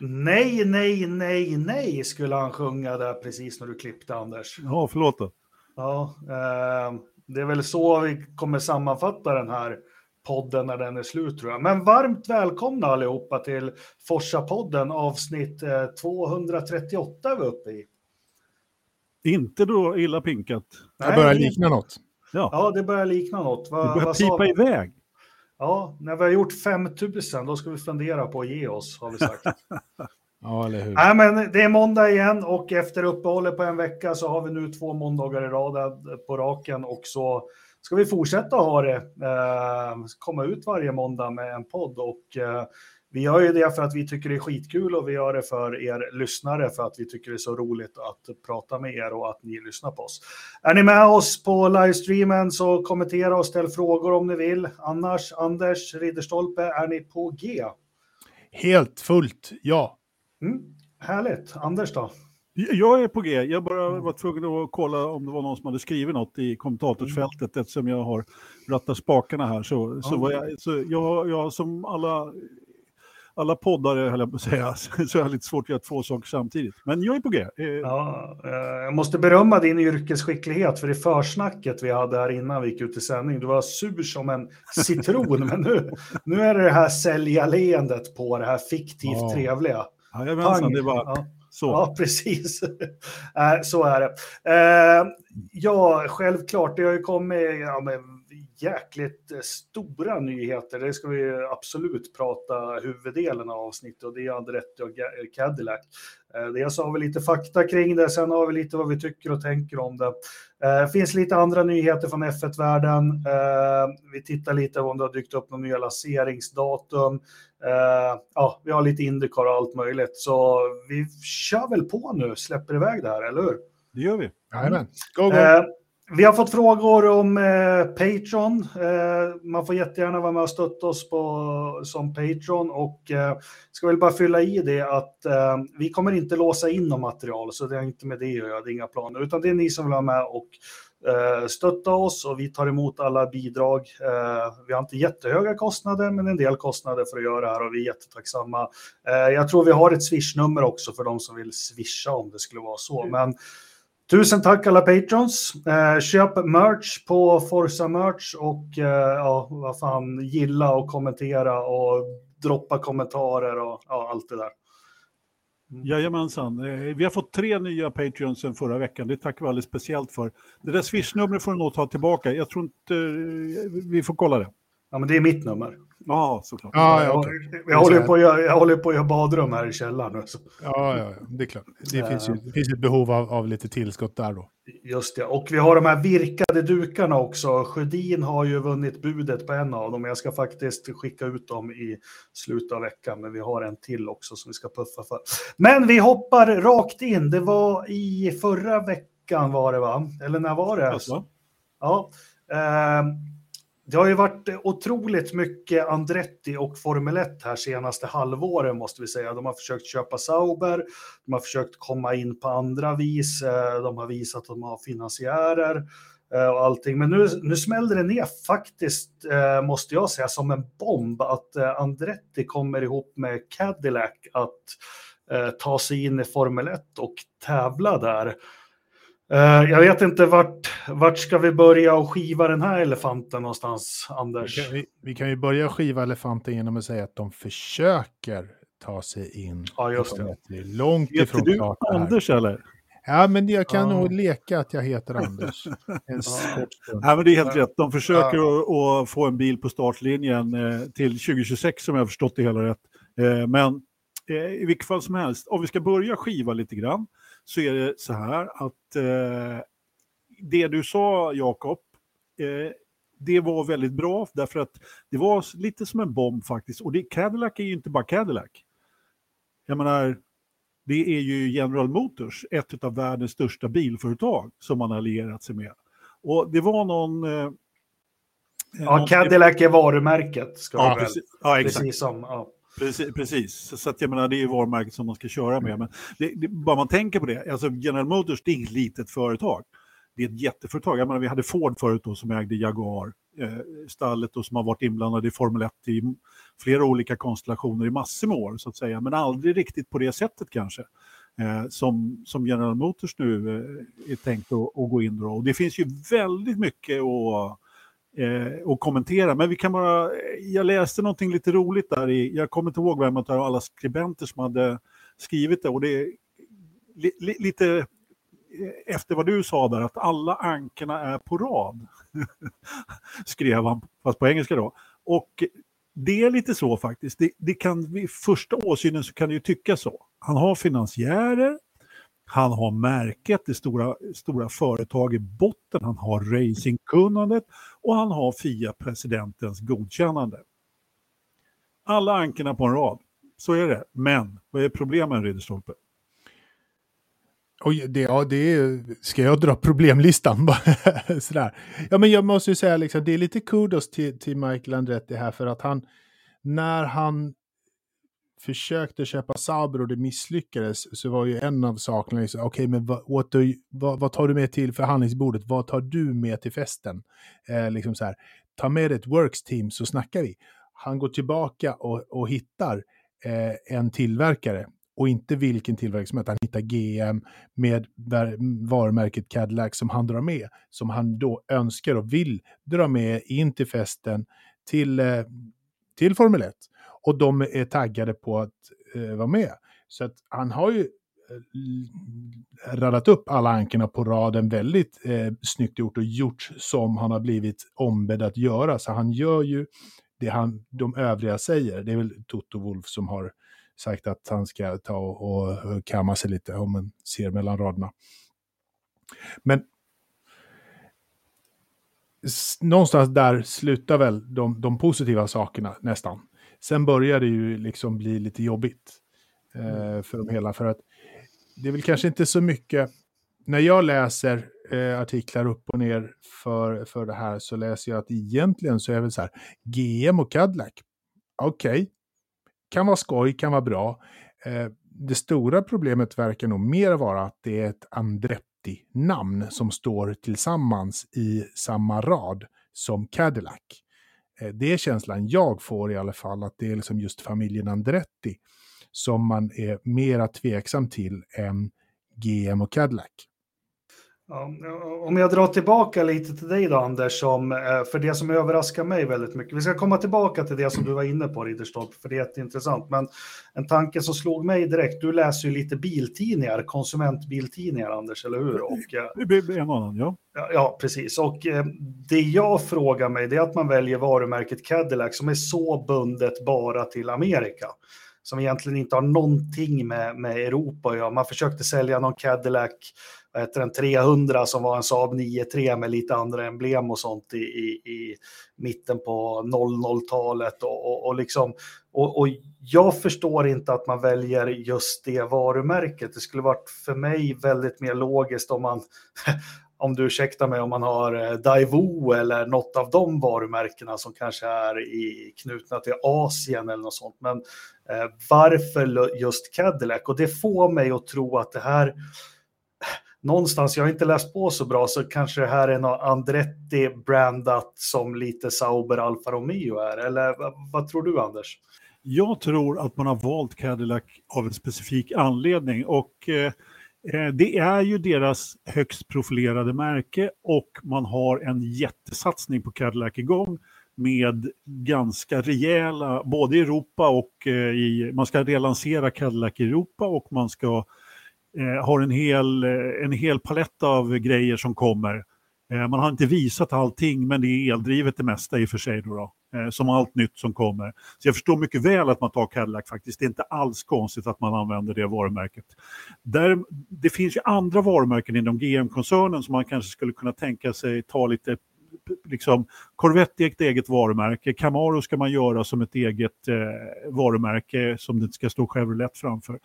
Nej, nej, nej, nej, skulle han sjunga där precis när du klippte Anders. Ja, förlåt då. Ja, eh, det är väl så vi kommer sammanfatta den här podden när den är slut tror jag. Men varmt välkomna allihopa till Forsa-podden avsnitt eh, 238 är vi uppe i. Inte då illa pinkat. Det börjar likna något. Ja, Ja, det börjar likna något. Va, det börjar sa pipa iväg. Ja, när vi har gjort 5000 då ska vi fundera på att ge oss, har vi sagt. Ja, eller hur? Nej, men det är måndag igen och efter uppehållet på en vecka så har vi nu två måndagar i rad på raken och så ska vi fortsätta ha det, eh, komma ut varje måndag med en podd och eh, vi gör ju det för att vi tycker det är skitkul och vi gör det för er lyssnare för att vi tycker det är så roligt att prata med er och att ni lyssnar på oss. Är ni med oss på livestreamen så kommentera och ställ frågor om ni vill. Annars, Anders Ridderstolpe, är ni på G? Helt fullt, ja. Mm, härligt. Anders då? Jag är på G. Jag bara var tvungen att kolla om det var någon som hade skrivit något i kommentatorsfältet eftersom jag har rattat spakarna här. Så, så, jag, så jag, jag som alla, alla poddare, höll jag på att säga, så jag har lite svårt att göra två saker samtidigt. Men jag är på G. Eh, Ja, eh, jag måste berömma din yrkesskicklighet för i försnacket vi hade här innan vi gick ut i sändning, du var sur som en citron, men nu, nu är det det här säljarleendet på det här fiktivt Ja. trevliga. Jajamensan, Pang. det var Ja. så. Ja, precis. Eh, Så är det. Eh, Ja, självklart. Det har ju kommit ja, men, jäkligt eh, stora nyheter. Det ska vi absolut prata huvuddelen av avsnittet och det är Andretti och Ga- Cadillac. Eh, Dels har vi lite fakta kring det, sen har vi lite vad vi tycker och tänker om det. Det finns lite andra nyheter från F1-världen. Eh, Vi tittar lite om det har dykt upp några nya lanseringsdatum. Eh, Ja, vi har lite Indycar och allt möjligt, så vi kör väl på nu, släpper iväg det här, eller hur? Det gör vi. Jajamän. Go, go. Vi har fått frågor om eh, Patreon. Eh, man får jättegärna vara med och stötta oss på, som Patreon och eh, ska väl bara fylla i det att eh, vi kommer inte låsa in något material så det är inte med det att göra, det är inga planer, utan det är ni som vill vara med och eh, stötta oss och vi tar emot alla bidrag. Eh, vi har inte jättehöga kostnader, men en del kostnader för att göra det här och vi är jättetacksamma. Eh, jag tror vi har ett swishnummer också för de som vill swisha om det skulle vara så, men Tusen tack alla patrons. Eh, köp merch på Forza Merch och eh, ja, vad fan, gilla och kommentera och droppa kommentarer och ja, allt det där. Jajamensan. Eh, Vi har fått tre nya Patreons sen förra veckan. Det tackar vi alldeles speciellt för. Det där swishnumret får du nog ta tillbaka. Jag tror inte... eh, Vi får kolla det. Ja, men det är mitt nummer. Ja, såklart. Ja, ja, jag, okej. jag, håller på att göra, jag håller på att göra badrum här i källaren nu. Så. Ja, ja, ja, det är klart. Det Eh. finns ju det finns ett behov av, av lite tillskott där då. Just det, och vi har de här virkade dukarna också. Sjödin har ju vunnit budet på en av dem. Jag ska faktiskt skicka ut dem i slutet av veckan, men vi har en till också som vi ska puffa för. Men vi hoppar rakt in. Det var i förra veckan var det va? Eller när var det? Alltså, Ja. Eh, det har ju varit otroligt mycket Andretti och Formel 1 här senaste halvåren måste vi säga. De har försökt köpa Sauber, de har försökt komma in på andra vis, eh, de har visat att de har finansiärer eh, och allting. Men nu, nu smällde det ner faktiskt, eh, måste jag säga, som en bomb att Andretti kommer ihop med Cadillac att ta sig in i Formel 1 och tävla där. Eh, jag vet inte vart, vart ska vi börja och skiva den här elefanten någonstans, Vi Anders? kan, vi, vi kan ju börja skiva elefanten genom att säga att de försöker ta sig in. Ja, just det. Det är långt Heter ifrån du klart här. Anders eller? Ja, men jag kan Ja. nog leka att jag heter Anders. En. Nej, men det är helt rätt. De försöker att, att få en bil på startlinjen eh, till 2026 om jag har förstått det hela rätt. Eh, men i vilket fall som helst, om vi ska börja skiva lite grann så är det så här att eh, det du sa Jakob, eh, det var väldigt bra därför att det var lite som en bomb faktiskt. Och det, Cadillac är ju inte bara Cadillac. Jag menar, det är ju General Motors, ett av världens största bilföretag som man allierat sig med. Och det var någon... Eh, Ja, någon- Cadillac är varumärket, ska Ja, precis, ja, exakt. Precis som, ja. Precis, precis. Så- att jag menar, det är ju varumärket som man ska köra med. Men det, det, bara man tänker på det, alltså General Motors det är inget litet företag. Det är ett jätteföretag. Jag menar, vi hade Ford förut då, som ägde Jaguar eh, stallet och som har varit inblandade i Formel 1 i flera olika konstellationer i massor med år så att säga, men aldrig riktigt på det sättet kanske. Eh, som, som General Motors nu eh, är tänkt att, att gå in då. Och det finns ju väldigt mycket att eh, och kommentera. Men vi kan bara, eh, jag läste någonting lite roligt där, i, jag kommer inte ihåg vem av alla skribenter som hade skrivit det. Och det är li, li, lite eh, efter vad du sa där, att alla ankorna är på rad. Skrev han, fast på engelska då. Och det är lite så faktiskt. Det, det kan, vid första åsynen så kan det ju tyckas så. Han har finansiärer, han har märket, det stora, stora företag i botten, han har racingkunnandet och han har FIA-presidentens godkännande. Alla ankorna på en rad. Så är det. Men vad är problemen, Ridderstolpe? Oj, det, ja, det är, ska jag dra problemlistan? Sådär. Ja, men jag måste ju säga, liksom, det är lite kudos till, till Michael Andretti här, för att han, när han försökte köpa Sauber och det misslyckades så var ju en av sakerna, liksom, okej okay, men vad, vad, vad, tar du med till förhandlingsbordet? Vad tar du med till festen? Eh, liksom så här, ta med ett works team så snackar vi. Han går tillbaka och, och hittar eh, en tillverkare och inte vilken tillverkare som helst. Han hittar GM med varumärket Cadillac som han drar med, som han då önskar och vill dra med in till festen till, eh, till Formel 1 och de är taggade på att eh, vara med. Så att han har ju eh, radat upp alla ankorna på raden väldigt eh, snyggt gjort och gjort som han har blivit ombedd att göra. Så han gör ju det han, de övriga säger. Det är väl Toto Wolf som har sagt att han ska ta och, och kamma sig lite om man ser mellan raderna. Men någonstans där slutar väl de, de positiva sakerna nästan. Sen börjar det ju liksom bli lite jobbigt eh, mm. för dem hela. För att det är väl kanske inte så mycket, när jag läser eh, artiklar upp och ner för, för det här så läser jag att egentligen så är det väl så här, GM och Cadillac, okej, okay. kan vara skoj, kan vara bra. Eh, det stora problemet verkar nog mer vara att det är ett Andretti-namn som står tillsammans i samma rad som Cadillac. Eh, det är känslan jag får i alla fall, att det är liksom just familjen Andretti som man är mera tveksam till än GM och Cadillac. Om jag drar tillbaka lite till dig då Anders, som, eh, för det som överraskar mig väldigt mycket. Vi ska komma tillbaka till det som du var inne på Ridderstolpe, för det är jätteintressant. Men en tanke som slog mig direkt, du läser ju lite biltidningar, konsumentbiltidningar Anders, eller hur? Och, en annan, ja. ja. Ja, precis. Och eh, det jag frågar mig, det är att man väljer varumärket Cadillac som är så bundet bara till Amerika som egentligen inte har någonting med, med Europa att göra. Man försökte sälja någon Cadillac vad heter den, 300 som var en Saab 9-3 med lite andra emblem och sånt i, i, i mitten på 00-talet. Och, och, och, liksom, och, och jag förstår inte att man väljer just det varumärket. Det skulle varit för mig väldigt mer logiskt om man, om du ursäktar mig, om man har eh, Daewoo eller något av de varumärkena som kanske är i, knutna till Asien eller något sånt. Men eh, varför just Cadillac? Och det får mig att tro att det här någonstans, jag har inte läst på så bra, så kanske det här är något Andretti brandat som lite Sauber Alfa Romeo är. Eller vad tror du Anders? Jag tror att man har valt Cadillac av en specifik anledning och eh, eh, det är ju deras högst profilerade märke och man har en jättesatsning på Cadillac igång med ganska rejäla, både i Europa och eh, i, man ska relansera Cadillac i Europa och man ska eh, har en hel, eh, en hel palett av grejer som kommer. Eh, man har inte visat allting, men det är eldrivet det mesta i och för sig. Då, då eh, som allt nytt som kommer. Så jag förstår mycket väl att man tar Cadillac faktiskt. Det är inte alls konstigt att man använder det varumärket. Där, det finns ju andra varumärken inom GM-koncernen som man kanske skulle kunna tänka sig ta lite liksom, Corvette är ett eget varumärke, Camaro ska man göra som ett eget eh, varumärke som det inte ska stå Chevrolet framför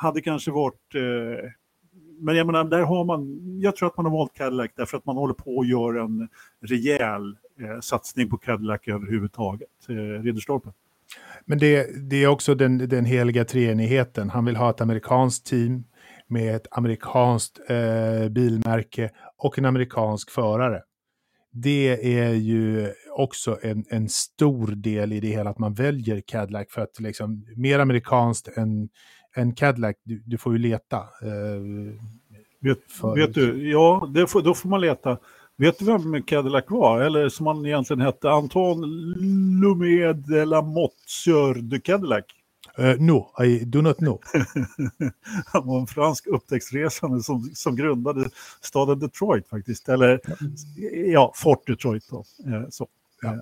hade kanske varit... Eh, men jag menar, där har man... Jag tror att man har valt Cadillac därför att man håller på att göra en rejäl eh, satsning på Cadillac överhuvudtaget. Eh, Ridderstolpen. Men det, det är också den, den heliga treenigheten. Han vill ha ett amerikanskt team med ett amerikanskt eh, bilmärke och en amerikansk förare. det är ju också en, en stor del i det hela att man väljer Cadillac för att liksom mer amerikanskt än, än Cadillac, du, du får ju leta. Eh, vet, för... vet, du, ja, får, då får man leta. Vet du vem Cadillac var? Eller som han egentligen hette, Anton Lumet de la Motte de Cadillac? Uh, no, I do not know. Han var en fransk upptäcktsresande som, som grundade staden Detroit faktiskt. Eller ja, Fort Detroit då. Eh, så. Ja.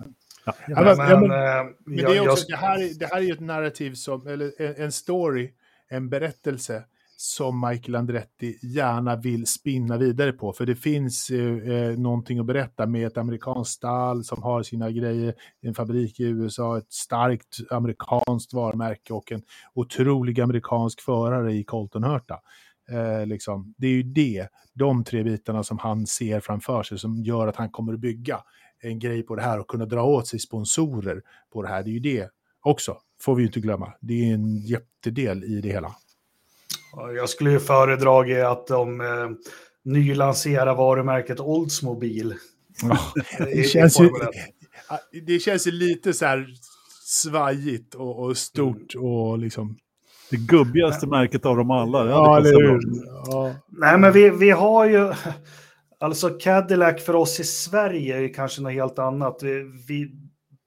Ja, ja, men, men, men, men det, är också, det, här, det här är ju ett narrativ som, eller en story, en berättelse som Michael Andretti gärna vill spinna vidare på. För det finns eh, eh, någonting att berätta med ett amerikanskt stall som har sina grejer, en fabrik i USA, ett starkt amerikanskt varumärke och en otrolig amerikansk förare i Colton Hurta. Eh, liksom. Det är ju det, de tre bitarna som han ser framför sig som gör att han kommer att bygga en grej på det här och kunna dra åt sig sponsorer på det här. Det är ju det också, får vi ju inte glömma. Det är en jättedel i det hela. Jag skulle ju föredra att de eh, nylanserar varumärket Oldsmobile. Ja, det, känns ju, det känns ju lite så här svajigt och, och stort mm. och liksom... Det gubbigaste ja. märket av dem alla. Ja, ja. Nej, men vi, vi har ju... Alltså Cadillac för oss i Sverige är kanske något helt annat. Vi, vi,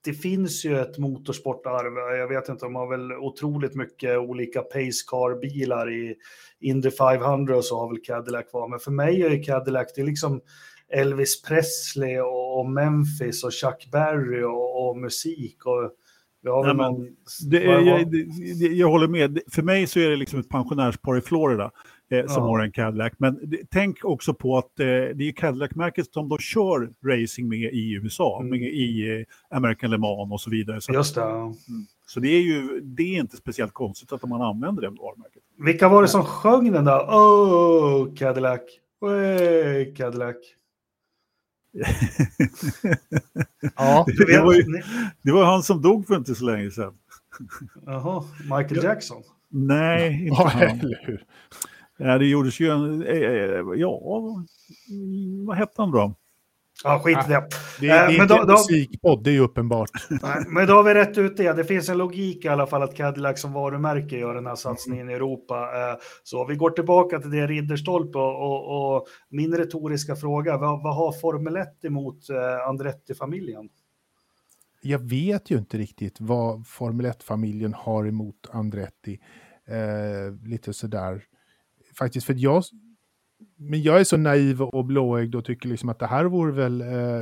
det finns ju ett motorsportarv. Jag vet inte, de har väl otroligt mycket olika Pacecar-bilar i Indy 500 och så har väl Cadillac var. Men för mig är Cadillac, det är liksom Elvis Presley och Memphis och Chuck Berry och, och musik. Och, har väl någon... det jag, jag, jag, håller med. För mig så är det liksom ett pensionärspar i Florida eh, som ja. har en Cadillac. Men tänk också på att eh, det är Cadillac-märket som de kör racing med i USA, mm. med, i eh, American Le Mans och så vidare. Så, Just det. Mm. Så det är ju det är inte speciellt konstigt att man använder det varumärket. Vilka var det som sjöng den där Oh Cadillac, Way Cadillac? ja, det, det, var ju, det var han som dog för inte så länge sedan. Jaha, Michael Jackson? Nej, inte han. Ja, det gjordes ju en, eh, eh, ja, vad hette han då? Ja, skit i det. Det, är, det är inte en musikpodd, det är ju uppenbart. Nej, men då har vi rätt ut det. Det finns en logik i alla fall att Cadillac som varumärke gör den här satsningen i Europa. Så vi går tillbaka till det Ridderstolpe och, och, och min retoriska fråga. Vad, vad har Formel 1 emot Andretti-familjen? Jag vet ju inte riktigt vad Formel 1-familjen har emot Andretti. Eh, lite sådär faktiskt, för jag, men jag är så naiv och blåögd och tycker liksom att det här vore väl eh,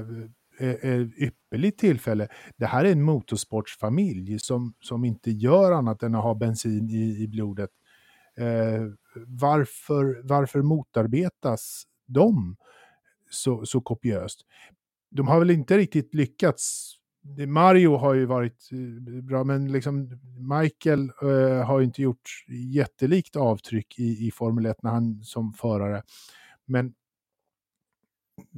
ett ypperligt tillfälle. Det här är en motorsportsfamilj som, som inte gör annat än att ha bensin i, i blodet. Eh, varför, varför motarbetas de så, så kopiöst? De har väl inte riktigt lyckats Mario har ju varit eh, bra, men liksom Michael uh, har ju inte gjort jättelikt avtryck i, i Formel 1 när han som förare. Men,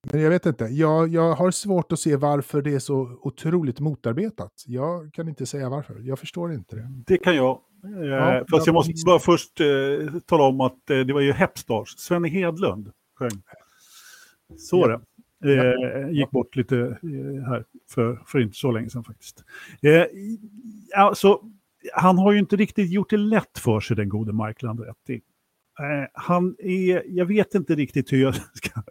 men jag vet inte, jag, jag har svårt att se varför det är så otroligt motarbetat. Jag kan inte säga varför, jag förstår inte det. Det kan jag. Eh, ja, fast jag måste bara först eh, tala om att eh, det var ju Hepstars, Svenne Hedlund sjöng. Så ja. det. Eh, gick bort lite eh, här för, för inte så länge sedan faktiskt. Eh, alltså, han har ju inte riktigt gjort det lätt för sig, den gode Michael Andretti. Eh, han är, jag vet inte riktigt hur jag ska...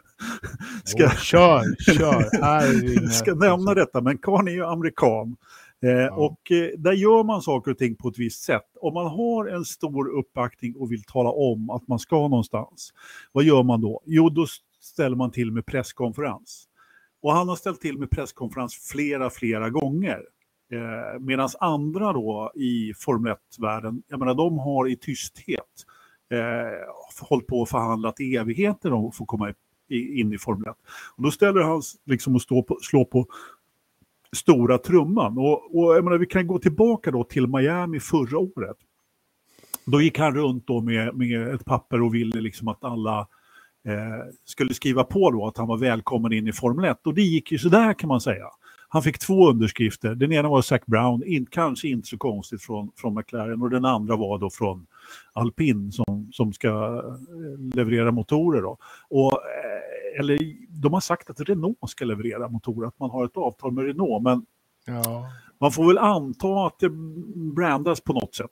ska oh, kör, kör! ska nämna detta, men karln är ju amerikan. Eh, ja. Och eh, där gör man saker och ting på ett visst sätt. Om man har en stor uppbackning och vill tala om att man ska någonstans, vad gör man då? Jo, då ställer man till med presskonferens. Och han har ställt till med presskonferens flera, flera gånger. Eh, Medan andra då i Formel 1-världen, jag menar de har i tysthet eh, hållit på och förhandlat i evigheter om att få komma i, in i Formel 1. Och då ställer han liksom och på, slå på stora trumman. Och, och jag menar, vi kan gå tillbaka då till Miami förra året. Då gick han runt då med, med ett papper och ville liksom att alla eh, skulle skriva på då att han var välkommen in i Formel 1. Och det gick ju sådär kan man säga. Han fick två underskrifter. Den ena var Zac Brown, in, kanske inte så konstigt från, från McLaren. Och den andra var då från Alpin som, som ska eh, leverera motorer. Då. Och, eh, eller de har sagt att Renault ska leverera motorer, att man har ett avtal med Renault, men Ja. man får väl anta att det brandas på något sätt,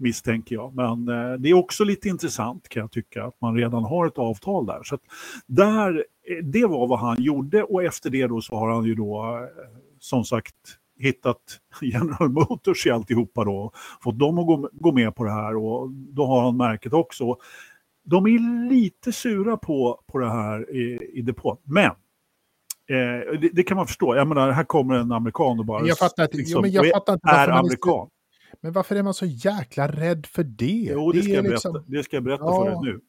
misstänker jag. Men eh, det är också lite intressant kan jag tycka, att man redan har ett avtal där. Så där, eh, det var vad han gjorde och efter det då så har han ju då, eh, som sagt, hittat General Motors i alltihopa då, fått dem att gå, gå med på det här och då har han märket också. De är lite sura på, på det här i, i depån, men Eh, det, det, kan man förstå. Jag menar, här kommer en amerikan och bara... Jag fattar inte, liksom, jo, jag fattar inte är amerikan. Men varför är man så jäkla rädd för det? Jo, det ska, är jag berätta, liksom- det ska jag berätta Ja. för dig nu.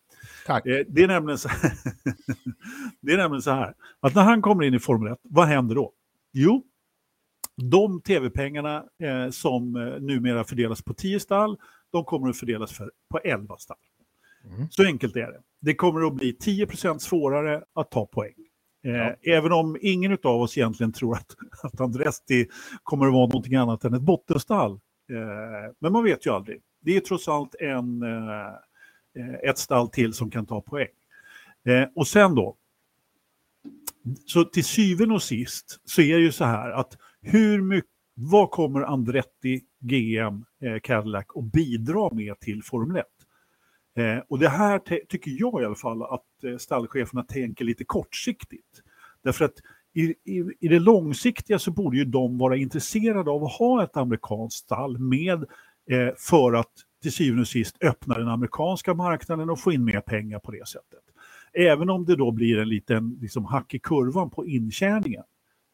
Tack. Eh, det, är nämligen så det är nämligen så här, att när han kommer in i Formel 1, vad händer då? Jo, de tv-pengarna eh, som eh, numera fördelas på 10 stall, de kommer att fördelas för, på 11 stall. Mm. Så enkelt är det. Det kommer att bli 10% svårare att ta poäng. Eh, Ja. Även om ingen av oss egentligen tror att, att Andretti kommer att vara någonting annat än ett bottenstall. Eh, men man vet ju aldrig. Det är trots allt en, eh, ett stall till som kan ta poäng. Eh, och sen då, så till syvende och sist så är det ju så här att hur mycket, vad kommer Andretti GM Cadillac att bidra med till Formel 1? Eh, och det här tycker jag i alla fall att eh, stallcheferna tänker lite kortsiktigt. Därför att i, i, i det långsiktiga så borde ju de vara intresserade av att ha ett amerikanskt stall med eh, för att till syvende och sist öppna den amerikanska marknaden och få in mer pengar på det sättet. Även om det då blir en liten liksom, hack i kurvan på intjäningen.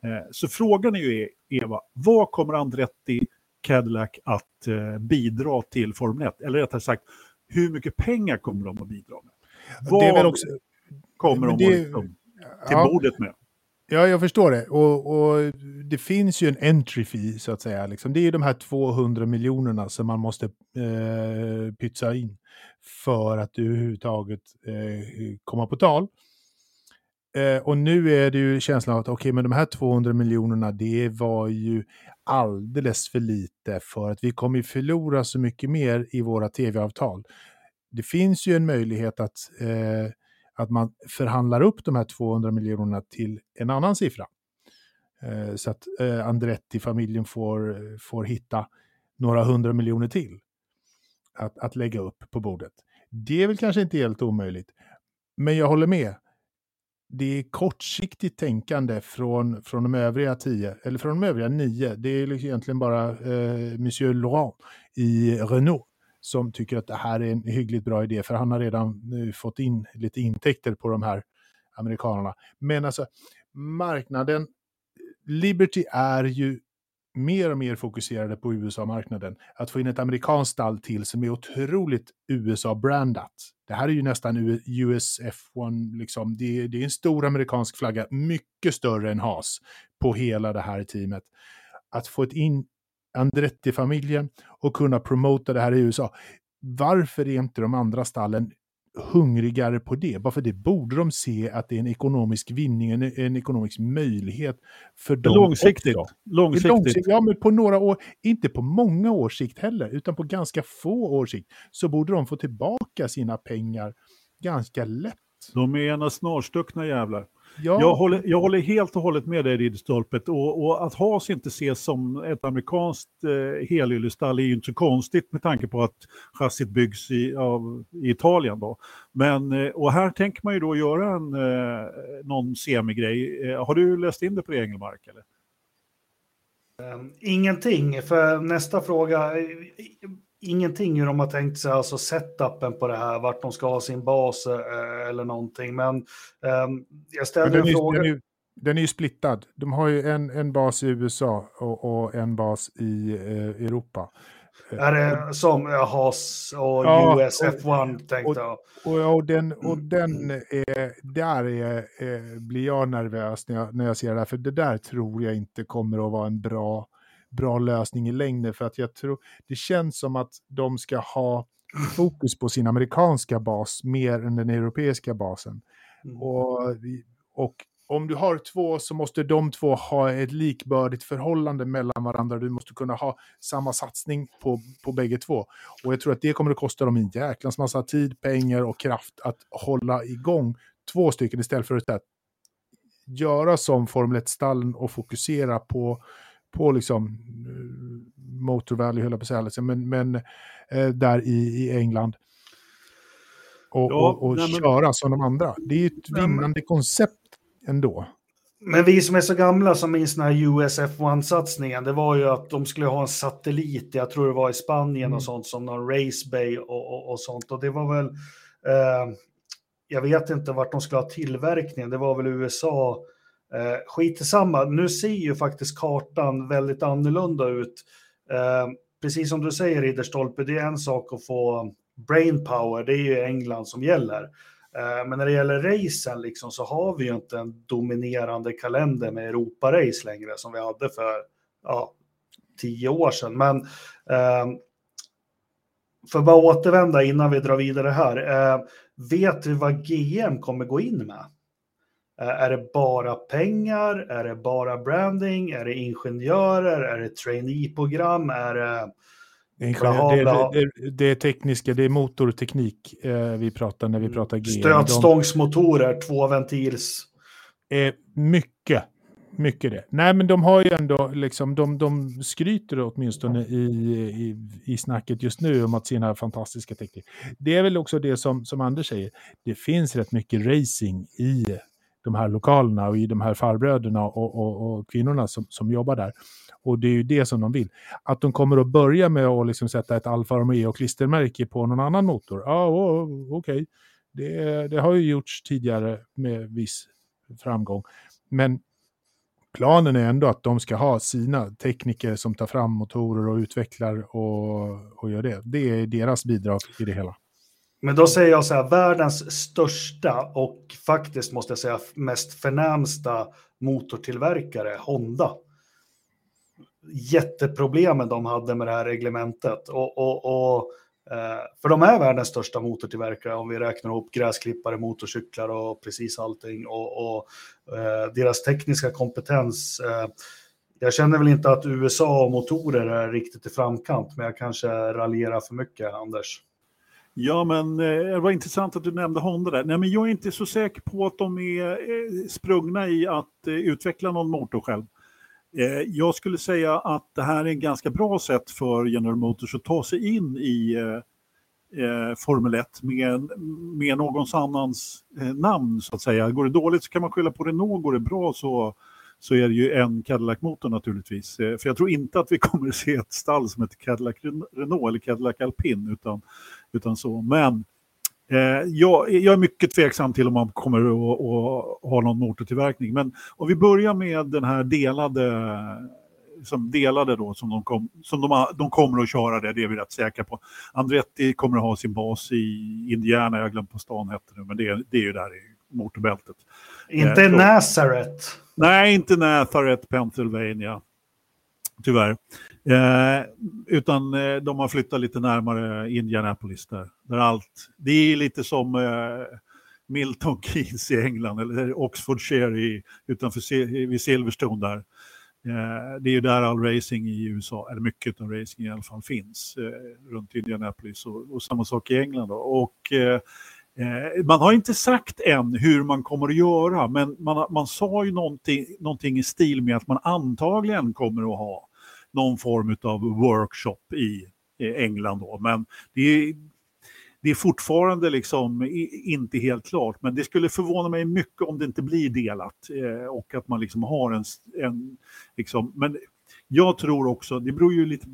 Eh, så frågan är ju, Eva, vad kommer Andretti Cadillac att eh, bidra till Formel 1? Eller rättare sagt, hur mycket pengar kommer de att bidra med? Vad Det är väl också... kommer de det- att liksom, till Ja, bordet med? Ja, jag förstår det. Och, och det finns ju en entry fee, så att säga. Liksom. Det är ju de här 200 miljonerna som man måste eh, pytsa in för att överhuvudtaget eh, komma på tal. Eh, och nu är det ju känslan av att okej, men de här 200 miljonerna, det var ju alldeles för lite för att vi kommer förlora så mycket mer i våra tv-avtal. Det finns ju en möjlighet att eh, att man förhandlar upp de här 200 miljonerna till en annan siffra. Eh, så att eh, Andretti-familjen får, får hitta några hundra miljoner till att, att lägga upp på bordet. Det är väl kanske inte helt omöjligt. Men jag håller med. Det är kortsiktigt tänkande från, från de övriga tio, eller från de övriga nio. Det är liksom egentligen bara eh, Monsieur Laurent i Renault som tycker att det här är en hyggligt bra idé, för han har redan nu fått in lite intäkter på de här amerikanerna. Men alltså, marknaden, Liberty är ju mer och mer fokuserade på USA-marknaden. Att få in ett amerikanskt stall till som är otroligt USA-brandat. Det här är ju nästan USF1, liksom. det, är, det är en stor amerikansk flagga, mycket större än Haas på hela det här teamet. Att få ett in Andretti-familjen och kunna promota det här i USA. Varför är inte de andra stallen hungrigare på det? Bara för det borde de se att det är en ekonomisk vinning, en, en ekonomisk möjlighet för dem Långsiktigt. är Långsiktigt. långsiktigt. Ja, men på några år, inte på många års sikt heller, utan på ganska få års sikt, så borde de få tillbaka sina pengar ganska lätt. De är ena snarstuckna jävlar. Ja, Jag, håller, jag håller helt och hållet med dig Ridderstolpet och, och att Haas inte ses som ett amerikanskt eh, helyllestall är ju inte så konstigt med tanke på att chassit byggs i, av, i Italien. Då. Men, eh, och här tänker man ju då göra en, eh, någon semigrej. Eh, har du läst in det på Engelmark? Eller? Ingenting, för nästa fråga, eh, ingenting hur de har tänkt sig, alltså setupen på det här, vart de ska ha sin bas eh, eller någonting. Men eh, jag men den, en fråga. den, är, den är ju splittad. De har ju en, en bas i USA och, och en bas i eh, Europa. Är det som eh, Haas och Ja, US F1 tänkte jag. Och, och den, och den är, där är, är, blir jag nervös när jag, när jag ser det här, för det där tror jag inte kommer att vara en bra, bra lösning i längden, för att jag tror, det känns som att de ska ha fokus på sin amerikanska bas mer än den europeiska basen. Mm. Och, och om du har två så måste de två ha ett likbördigt förhållande mellan varandra. Du måste kunna ha samma satsning på, på bägge två. Och jag tror att det kommer att kosta dem en jäklans massa tid, pengar och kraft att hålla igång två stycken istället för att göra som Formel 1-stallen och fokusera på, på liksom eh, Motor Valley, höll jag på att säga, liksom, men, men eh, där i, i England. Och, ja, och, och nej, köra men... som de andra. Det är ju ett vinnande koncept ändå. Men vi som är så gamla som minns den här USF1-satsningen, det var ju att de skulle ha en satellit, jag tror det var i Spanien mm. och sånt, som någon race bay och, och, och sånt. Och det var väl, eh, jag vet inte vart de skulle ha tillverkningen, det var väl USA. Eh, skit samma. nu ser ju faktiskt kartan väldigt annorlunda ut. Eh, precis som du säger Ridderstolpe, det är en sak att få brain power, det är ju England som gäller. Eh, men när det gäller racen liksom, så har vi ju inte en dominerande kalender med Europa-race längre som vi hade för ja, tio år sedan. Men eh, för att bara återvända innan vi drar vidare här. Eh, vet vi vad GM kommer gå in med? Eh, är det bara pengar? Är det bara branding? Är det ingenjörer? Är det trainee-program? Är det Blaha, det, det, det, det, är tekniska, det är motorteknik eh, vi pratar när vi pratar GM. Stötstångsmotorer, två ventils. Eh, mycket, mycket det. Nej, men de har ju ändå, liksom, de, de skryter åtminstone i, i, i snacket just nu om att sina fantastiska teknik. Det är väl också det som, som Anders säger, det finns rätt mycket racing i de här lokalerna och i de här farbröderna och, och, och kvinnorna som, som jobbar där. Och det är ju det som de vill. Att de kommer att börja med att liksom sätta ett Alfa Romeo-klistermärke på någon annan motor, ja oh, okej. Okay. Det, det, har ju gjorts tidigare med viss framgång. Men planen är ändå att de ska ha sina tekniker som tar fram motorer och utvecklar och, och gör det. Det är deras bidrag i det hela. Men då säger jag så här, världens största och faktiskt måste jag säga mest förnämsta motortillverkare, Honda jätteproblemen de hade med det här reglementet. Och, och, och eh, för de är världens största motortillverkare om vi räknar ihop gräsklippare, motorcyklar och precis allting. Och, och eh, deras tekniska kompetens. Eh, jag känner väl inte att USA och motorer är riktigt i framkant, men jag kanske raljerar för mycket, Anders. Ja, men eh, det var intressant att du nämnde Honda där. Nej, men jag är inte så säker på att de är eh, sprungna i att eh, utveckla någon motor själv. Jag skulle säga att det här är ett ganska bra sätt för General Motors att ta sig in i eh, Formel 1 med, med någons annans namn så att säga. Går det dåligt så kan man skylla på Renault, går det bra så, så är det ju en Cadillac-motor naturligtvis. Eh, för jag tror inte att vi kommer att se ett stall som heter Cadillac Renault eller Cadillac Alpin utan, utan så. Men Eh, jag, jag, är mycket tveksam till om man kommer att, att ha någon motortillverkning. Men om vi börjar med den här delade som delade då, som, de, kom, som de, de kommer att köra det, det är vi rätt säkra på. Andretti kommer att ha sin bas i Indiana, jag glömde på stan hette nu, men det, det är ju där i motorbältet. Inte eh, Nazareth? Nej, inte Nazareth, Pennsylvania. Tyvärr. Eh, utan eh, de har flyttat lite närmare Indianapolis där. där allt, det är lite som eh, Milton Keynes i England eller Oxfordshire i, utanför vid Silverstone där. Eh, det är ju där all racing i USA, eller mycket av racing i alla fall, finns eh, runt Indianapolis och, och, samma sak i England. Då. Och, eh, eh, man har inte sagt än hur man kommer att göra, men man, man sa ju någonting, någonting i stil med att man antagligen kommer att ha någon form av workshop i England. Då. Men det är, det är fortfarande liksom inte helt klart. Men det skulle förvåna mig mycket om det inte blir delat eh, och att man liksom har en... en liksom, men jag tror också, det beror ju lite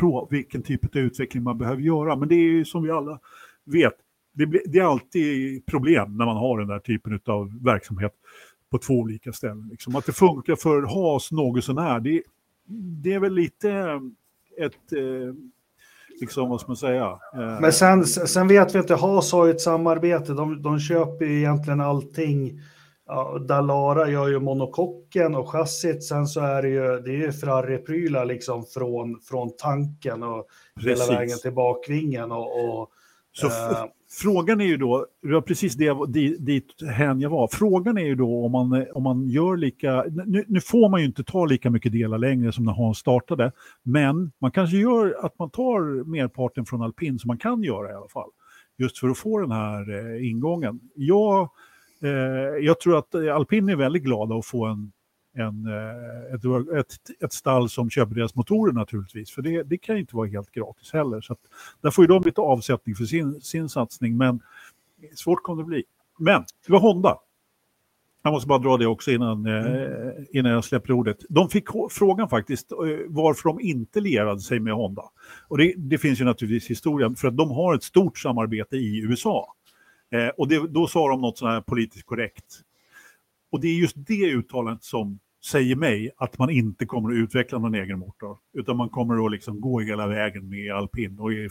på vilken typ av utveckling man behöver göra, men det är ju som vi alla vet, det, blir, det är alltid problem när man har den där typen av verksamhet på två olika ställen. Liksom. Att det funkar för Haas något sånär, det, det är väl lite ett, eh, liksom vad ska man säga? Eh, Men sen, sen vet vi att Haas har ett samarbete, de, de köper ju egentligen allting. Ja, Dalara gör ju monokocken och chassit, sen så är det ju, det är ju Ferrari-prylar liksom från, från tanken och Precis. hela vägen till bakvingen och, och så uh, frågan är ju då, det var precis det, dit, dit hän jag var, frågan är ju då om man, om man gör lika, nu, nu, får man ju inte ta lika mycket delar längre som när Hans startade, men man kanske gör att man tar merparten från alpin som man kan göra i alla fall, just för att få den här eh, ingången. Jag Eh, jag tror att alpin är väldigt glada att få en, en, eh, ett, ett, ett stall som köper deras motorer naturligtvis. För det, det kan inte vara helt gratis heller. Så att, där får ju de lite avsättning för sin, sin satsning. Men svårt kommer det bli. Men det var Honda. Jag måste bara dra det också innan, eh, innan jag släpper ordet. De fick frågan faktiskt eh, varför de inte lierade sig med Honda. Och det, det finns ju naturligtvis historia, för att de har ett stort samarbete i USA. Eh, och det, då sa de något sånt här politiskt korrekt. Och det är just det uttalandet som säger mig att man inte kommer att utveckla någon egen motor. Utan man kommer att liksom gå hela vägen med alpin. Och är,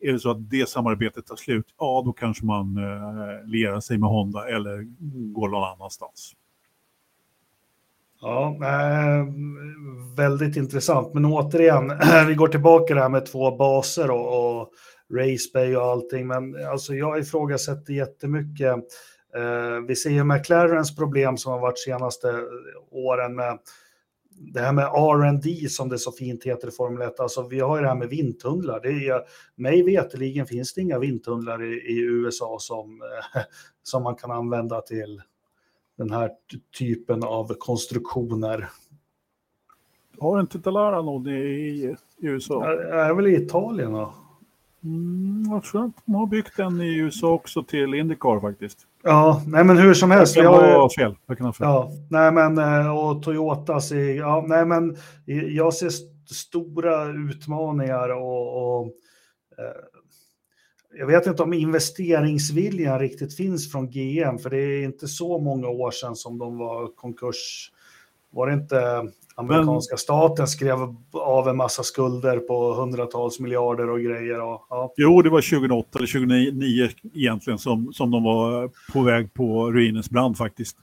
är det så att det samarbetet tar slut, ja då kanske man eh, lierar sig med Honda eller går någon annanstans. Ja, eh, väldigt intressant. Men återigen, vi går tillbaka det här med två baser och, och Racebay och allting. Men alltså, jag ifrågasätter jättemycket. Eh, vi ser ju McLarens problem som har varit senaste åren med det här med R&D som det så fint heter i Formel 1, alltså vi har ju det här med vindtunnlar. Det är, mig veterligen finns det inga vindtunnlar i, i USA som, som man kan använda till den här typen av konstruktioner. Har inte Dalara någon i, i USA? Är, är väl i Italien då? Mm, jag tror att de har byggt en i USA också till Indycar faktiskt. Ja, nej men hur som helst. Jag kan ha fel. Jag kan ha fel. Ja, nej men eh, och Toyotas i, ja, nej men jag ser stora utmaningar och, och eh, jag vet inte om investeringsviljan riktigt finns från GM, för det är inte så många år sedan som de var konkurs. Var det inte amerikanska Men, staten skrev av en massa skulder på hundratals miljarder och grejer. Och, ja. Jo, det var 2008 eller 2009 egentligen som, som de var på väg på ruinens brand faktiskt.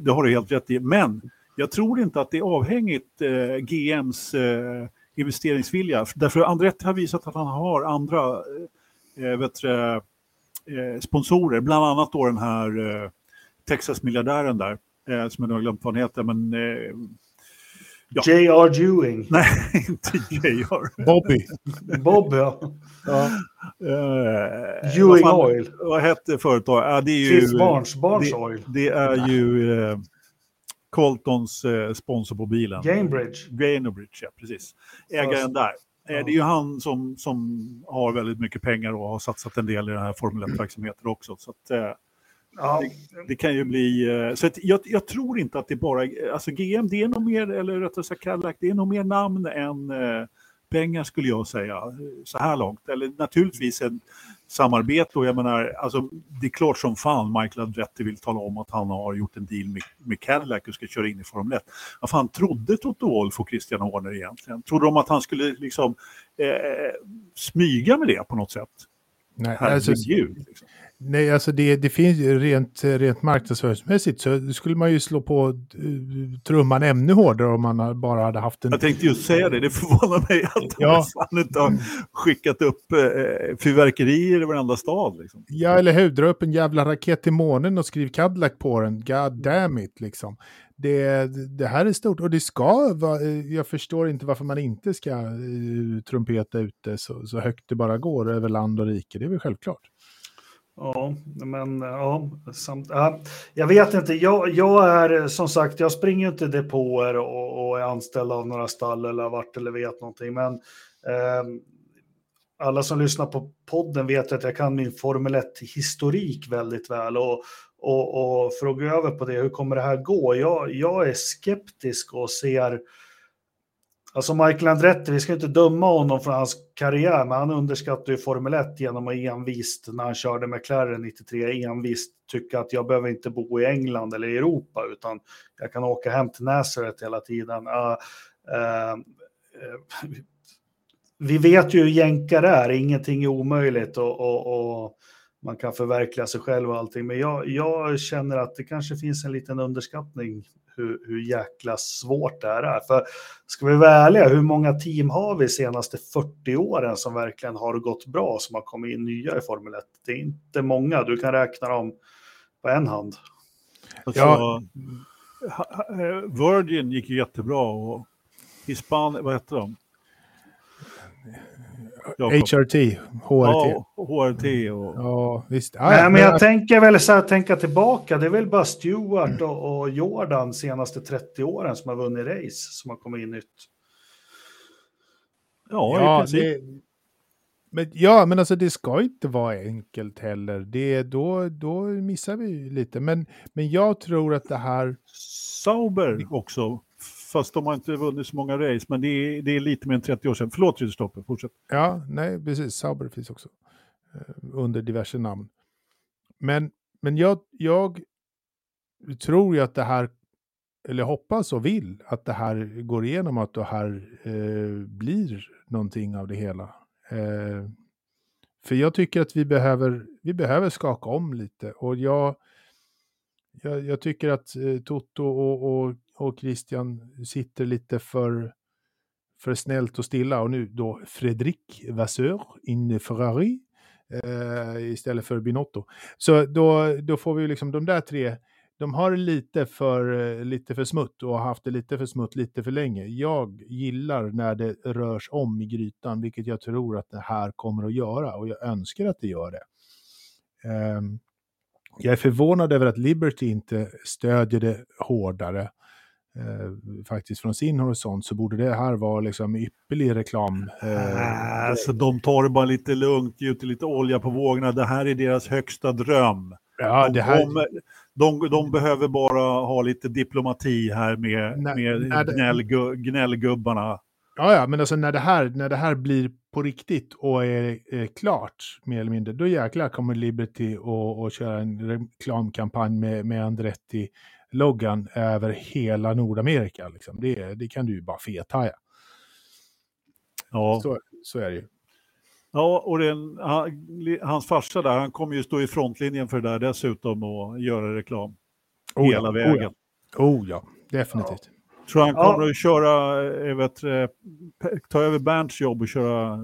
Det har du helt rätt i. Men jag tror inte att det är avhängigt eh, GMs eh, investeringsvilja. Därför Andretti har visat att han har andra eh, vet du, eh, sponsorer, bland annat då den här eh, Texas-miljardären där, eh, som jag nu har glömt vad han heter, men eh, Ja. J.R. Dewing. Nej, inte J.R. Bobby. Bob, ja. ja. Uh, Ewing vad Oil. Vad hette företaget? Ja, det är ju... Barnes, Barnes det, Oil. Det är ju uh, Coltons uh, sponsor på bilen. Gamebridge. Gamebridge, ja precis. Ägaren där. Ja. Det är ju han som, som har väldigt mycket pengar och har satsat en del i den här Formel 1-verksamheten också. Så att, Ja. Det, det, kan ju bli... Eh, så jag, jag, tror inte att det bara... Alltså GM, det är nog mer, eller rättare sagt Cadillac, det är nog mer namn än eh, pengar skulle jag säga, så här långt. Eller naturligtvis ett samarbete och jag menar, alltså det är klart som fan Michael Andretti vill tala om att han har gjort en deal med, med Cadillac och ska köra in i Formel 1. Vad fan trodde Toto Wolff och Christian Horner egentligen? Trodde de att han skulle liksom eh, smyga med det på något sätt? Nej, alltså, liksom. Nej, alltså det, det finns ju rent, rent marknadsföringsmässigt så skulle man ju slå på uh, trumman ännu hårdare om man bara hade haft en... Jag tänkte just säga det, det förvånar mig att ja. man inte har skickat upp uh, fyrverkerier i varenda stad. Liksom. Ja, eller hur, dra upp en jävla raket till månen och skriv Cadillac på den, god damn it liksom. Det, det här är stort och det ska vara, eh, jag förstår inte varför man inte ska uh, trumpeta ut det så, så högt det bara går över land och rike, det är väl självklart. Ja, men ja, samt, ja, jag vet inte. Jag, jag är som sagt, jag springer inte depåer och, och är anställd av några stall eller vart eller vet någonting. Men eh, alla som lyssnar på podden vet att jag kan min Formel 1-historik väldigt väl. Och, och, och för att gå över på det, hur kommer det här gå? Jag, jag är skeptisk och ser Alltså Michael Andretti, vi ska inte döma honom för hans karriär, men han underskattar ju Formel 1 genom att envist, när han körde McLaren 93, envist tycka att jag behöver inte bo i England eller i Europa, utan jag kan åka hem till Nazareth hela tiden. Uh, uh, uh, vi vet ju hur jänkar är, ingenting är omöjligt och, och, och, man kan förverkliga sig själv och allting, men jag, jag känner att det kanske finns en liten underskattning hur, hur jäkla svårt det här är. För ska vi vara ärliga, hur många team har vi senaste 40 åren som verkligen har gått bra, som har kommit in nya i Formel 1? Det är inte många, du kan räkna dem på en hand. Alltså, ja. Virgin gick ju jättebra och Hispan, vad hette de? HRT, HRT. Ja, HRT och... Ja, visst. Ja, Nej, men jag, jag tänker väl så här, tänka tillbaka. Det är väl bara Stewart och, och Jordan senaste 30 åren som har vunnit race som har kommit in nytt. Ja, ja i princip. Det, men, ja, men alltså det ska inte vara enkelt heller. Det, då, då missar vi lite. Men, men jag tror att det här... Sauber också. Fast de har inte vunnit så många race, men det är, det är lite mer än 30 år sedan. Förlåt, Rydstoffer, fortsätt. Ja, nej, precis. Sauber finns också. Eh, under diverse namn. Men, men jag, jag tror ju att det här, eller hoppas och vill, att det här går igenom, att det här eh, blir någonting av det hela. Eh, för jag tycker att vi behöver, vi behöver skaka om lite. Och jag, jag, jag tycker att eh, Toto och, och, och Christian sitter lite för, för snällt och stilla. Och nu då Fredrik Vasseur in Ferrari eh, istället för Binotto. Så då, då får vi liksom de där tre de har lite för, lite för smutt och har haft det lite för smutt lite för länge. Jag gillar när det rörs om i grytan, vilket jag tror att det här kommer att göra och jag önskar att det gör det. Ehm, jag är förvånad över att Liberty inte stödjer det hårdare. Uh, faktiskt från sin horisont så borde det här vara liksom ypperlig reklam. Uh, alltså de tar det bara lite lugnt, gjuter lite olja på vågorna. Det här är deras högsta dröm. Ja, det här... de, de, de behöver bara ha lite diplomati här med, när, med när det... gnällgu, gnällgubbarna. Ja, ja, men alltså när det här, när det här blir på riktigt och är, är klart, mer eller mindre, då jäklar kommer Liberty och, och köra en reklamkampanj med, med Andretti-loggan över hela Nordamerika. Liksom. Det, det kan du ju bara fethaja. Ja. Så, så är det ju. Ja, och den, hans farsa där, han kommer ju stå i frontlinjen för det där dessutom och göra reklam. Oh hela ja, vägen. Oh ja, oh ja definitivt. Ja. Tror han kommer ja. att köra, jag vet, ta över Bernts jobb och köra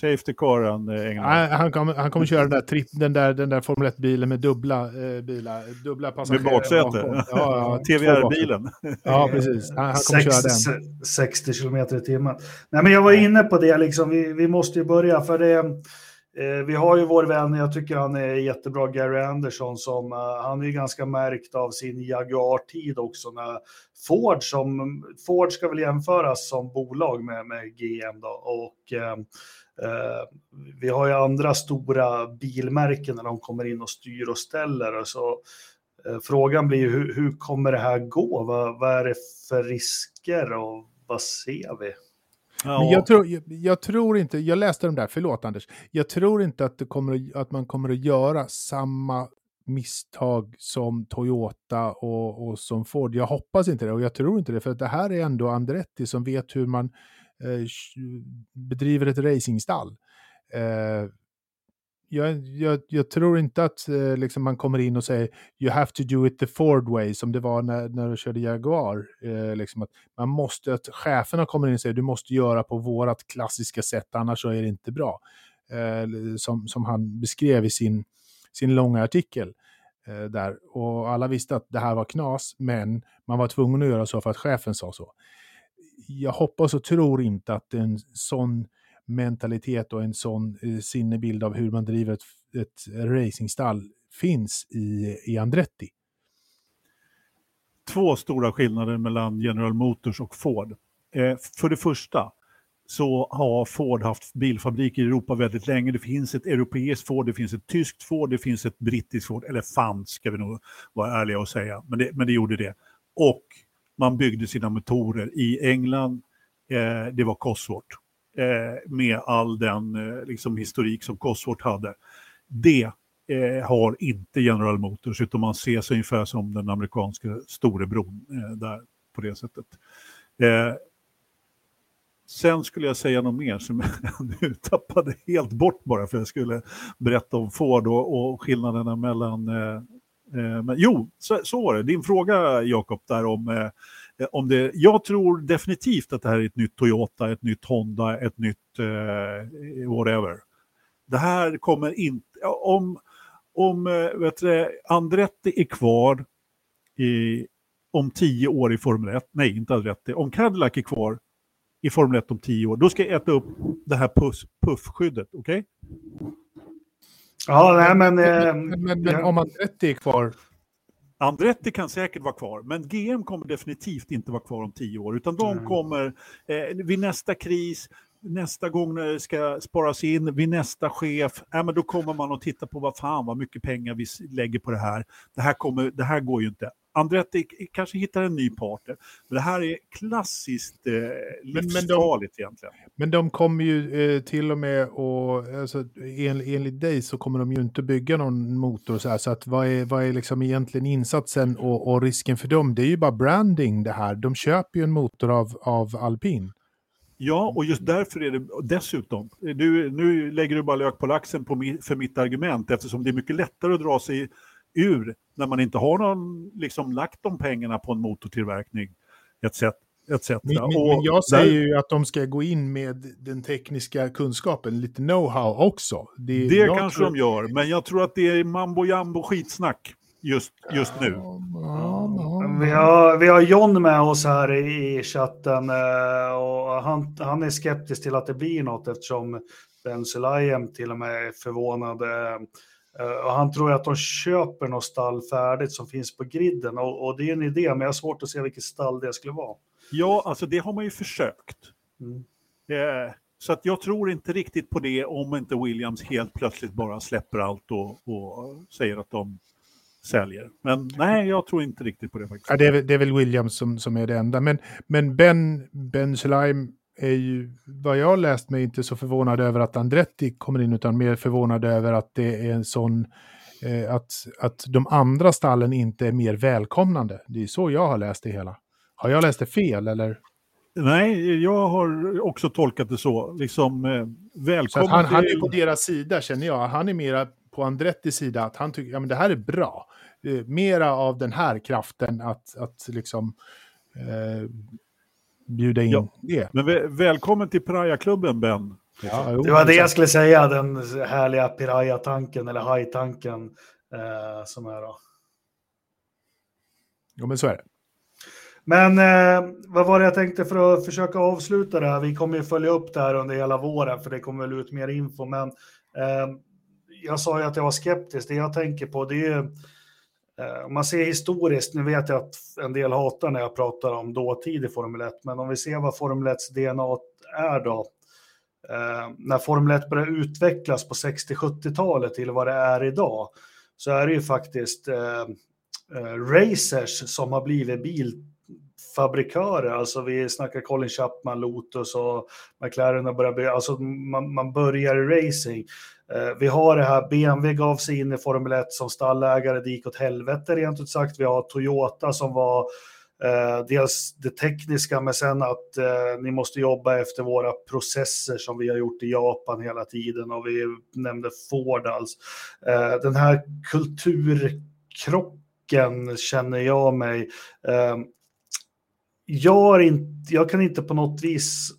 Safety car han Nej, han kommer, han kommer köra den där, tripp, den där, den där Formel 1-bilen med dubbla eh, bilar, dubbla passagerare. Med baksäte? Ja, ja, TVR-bilen? Ja, precis. Han, han kommer Sex, köra den. 60 kilometer i timmen. Nej, men jag var inne på det, liksom. vi, vi måste ju börja, för det eh, vi har ju vår vän, jag tycker han är jättebra, Gary Anderson, som uh, han är ganska märkt av sin Jaguar-tid också. När Ford, som, Ford ska väl jämföras som bolag med, med GM då, och Eh, vi har ju andra stora bilmärken när de kommer in och styr och ställer. Så, eh, frågan blir hur, hur kommer det här gå? Vad, vad är det för risker och vad ser vi? Ja. Men jag, tror, jag, jag, tror inte, jag läste de där, förlåt Anders, jag tror inte att, det kommer, att man kommer att göra samma misstag som Toyota och, och som Ford. Jag hoppas inte det och jag tror inte det, för det här är ändå Andretti som vet hur man Eh, Eh, bedriver ett racingstall. Eh, jag, jag, jag, tror inte att eh, liksom man kommer in och säger you have to do it the Ford way som det var när, när du körde Jaguar. Eh, liksom att man måste, att cheferna kommer in och säger du måste göra på vårat klassiska sätt annars så är det inte bra. Eh, som, som han beskrev i sin, sin långa artikel. Eh, där. Och alla visste att det här var knas men man var tvungen att göra så för att chefen sa så jag hoppas och tror inte att en sån mentalitet och en sån eh, sinnebild av hur man driver ett, ett racingstall finns i, i Andretti. Två stora skillnader mellan General Motors och Ford. Eh, för det första så har Ford haft bilfabriker i Europa väldigt länge. Det finns ett europeiskt Ford, det finns ett tyskt Ford, det finns ett brittiskt Ford, eller fanns ska vi nog vara ärliga och säga, men det, men det gjorde det. Och man byggde sina motorer i England. Eh, det var Cosworth eh, med all den eh, liksom, historik som Cosworth hade. Det eh, har inte General Motors utan man ser sig ungefär som den amerikanska storebron eh, där på det sättet. Eh, sen skulle jag säga något mer som jag nu tappade helt bort bara för jag skulle berätta om Ford och, och skillnaderna mellan Eh, Eh, men, jo, så, så var det. Din fråga Jakob där om, eh, eh, om det. Jag tror definitivt att det här är ett nytt Toyota, ett nytt Honda, ett nytt eh, whatever. Det här kommer inte, om, om eh, vet du, Andretti är kvar i, om tio år i Formel 1, nej inte Andretti, om Cadillac är kvar i Formel 1 om tio år, då ska jag äta upp det här puffskyddet, okej? Okay? Ja, nej men... Men, men, men, men om Andretti är kvar? Andretti kan säkert vara kvar, men GM kommer definitivt inte vara kvar om tio år, utan de kommer eh, vid nästa kris, nästa gång när det ska sparas in, vid nästa chef, äh, men då kommer man att titta på vad fan vad mycket pengar vi lägger på det här. Det här, kommer, det här går ju inte. Andretti kanske hittar en ny partner. Men det här är klassiskt eh, livsfarligt men, egentligen. Men de kommer ju eh, till och med och alltså, en, enligt dig så kommer de ju inte bygga någon motor så här. Så att vad är, vad är liksom egentligen insatsen och, och risken för dem? Det är ju bara branding det här. De köper ju en motor av, av alpin. Ja, och just därför är det dessutom, du, nu lägger du bara lök på laxen på, för mitt argument eftersom det är mycket lättare att dra sig ur när man inte har någon, liksom lagt de pengarna på en motortillverkning etc. etc. Men, men, jag säger där, ju att de ska gå in med den tekniska kunskapen, lite know-how också. Det, det kanske tror... de gör, men jag tror att det är mambo jambo skitsnack just, just nu. Vi har, vi har John med oss här i chatten eh, och han, han är skeptisk till att det blir något eftersom Ben Sulayem till och med är förvånad. Eh, och han tror att de köper något stall färdigt som finns på griden och, och det är en idé, men jag har svårt att se vilket stall det skulle vara. Ja, alltså det har man ju försökt. Mm. Eh, så att jag tror inte riktigt på det om inte Williams helt plötsligt bara släpper allt och, och säger att de säljer. Men nej, jag tror inte riktigt på det faktiskt. Ja, det, är, det är väl Williams som, som är det enda. Men, men Ben, ben Schleim är ju, vad jag har läst mig, inte så förvånad över att Andretti kommer in, utan mer förvånad över att det är en sån, eh, att, att de andra stallen inte är mer välkomnande. Det är så jag har läst det hela. Har jag läst det fel eller? Nej, jag har också tolkat det så. Liksom, eh, välkommen han, till... han är på deras sida känner jag. Han är mera på Andrettis sida, att han tycker att ja, det här är bra. Eh, mera av den här kraften att, att liksom eh, bjuda in ja. det. Men väl, välkommen till Piraya-klubben, Ben. Ja, det var det jag skulle säga, den härliga Piraya-tanken eller haj-tanken eh, som är då. Jo, men så är det. Men eh, vad var det jag tänkte för att försöka avsluta det här? Vi kommer ju följa upp det här under hela våren, för det kommer väl ut mer info. Men eh, jag sa ju att jag var skeptisk. Det jag tänker på, det är ju Eh, om man ser historiskt, nu vet jag att en del hatar när jag pratar om dåtid i Formel 1, men om vi ser vad Formel 1 DNA är då, eh, när Formel 1 började utvecklas på 60-70-talet till vad det är idag, så är det ju faktiskt eh, eh, racers som har blivit bilfabrikörer. Alltså vi snackar Colin Chapman, Lotus och McLaren har börjat alltså man, man börjar i racing. Eh, vi har det här, BMW gav sig in i Formel 1 som stallägare, det gick åt helvete rent ut sagt. Vi har Toyota som var eh, dels det tekniska, men sen att eh, ni måste jobba efter våra processer som vi har gjort i Japan hela tiden och vi nämnde Ford alls. Eh, den här kulturkrocken känner jag mig. Eh, jag, inte, jag kan inte på något vis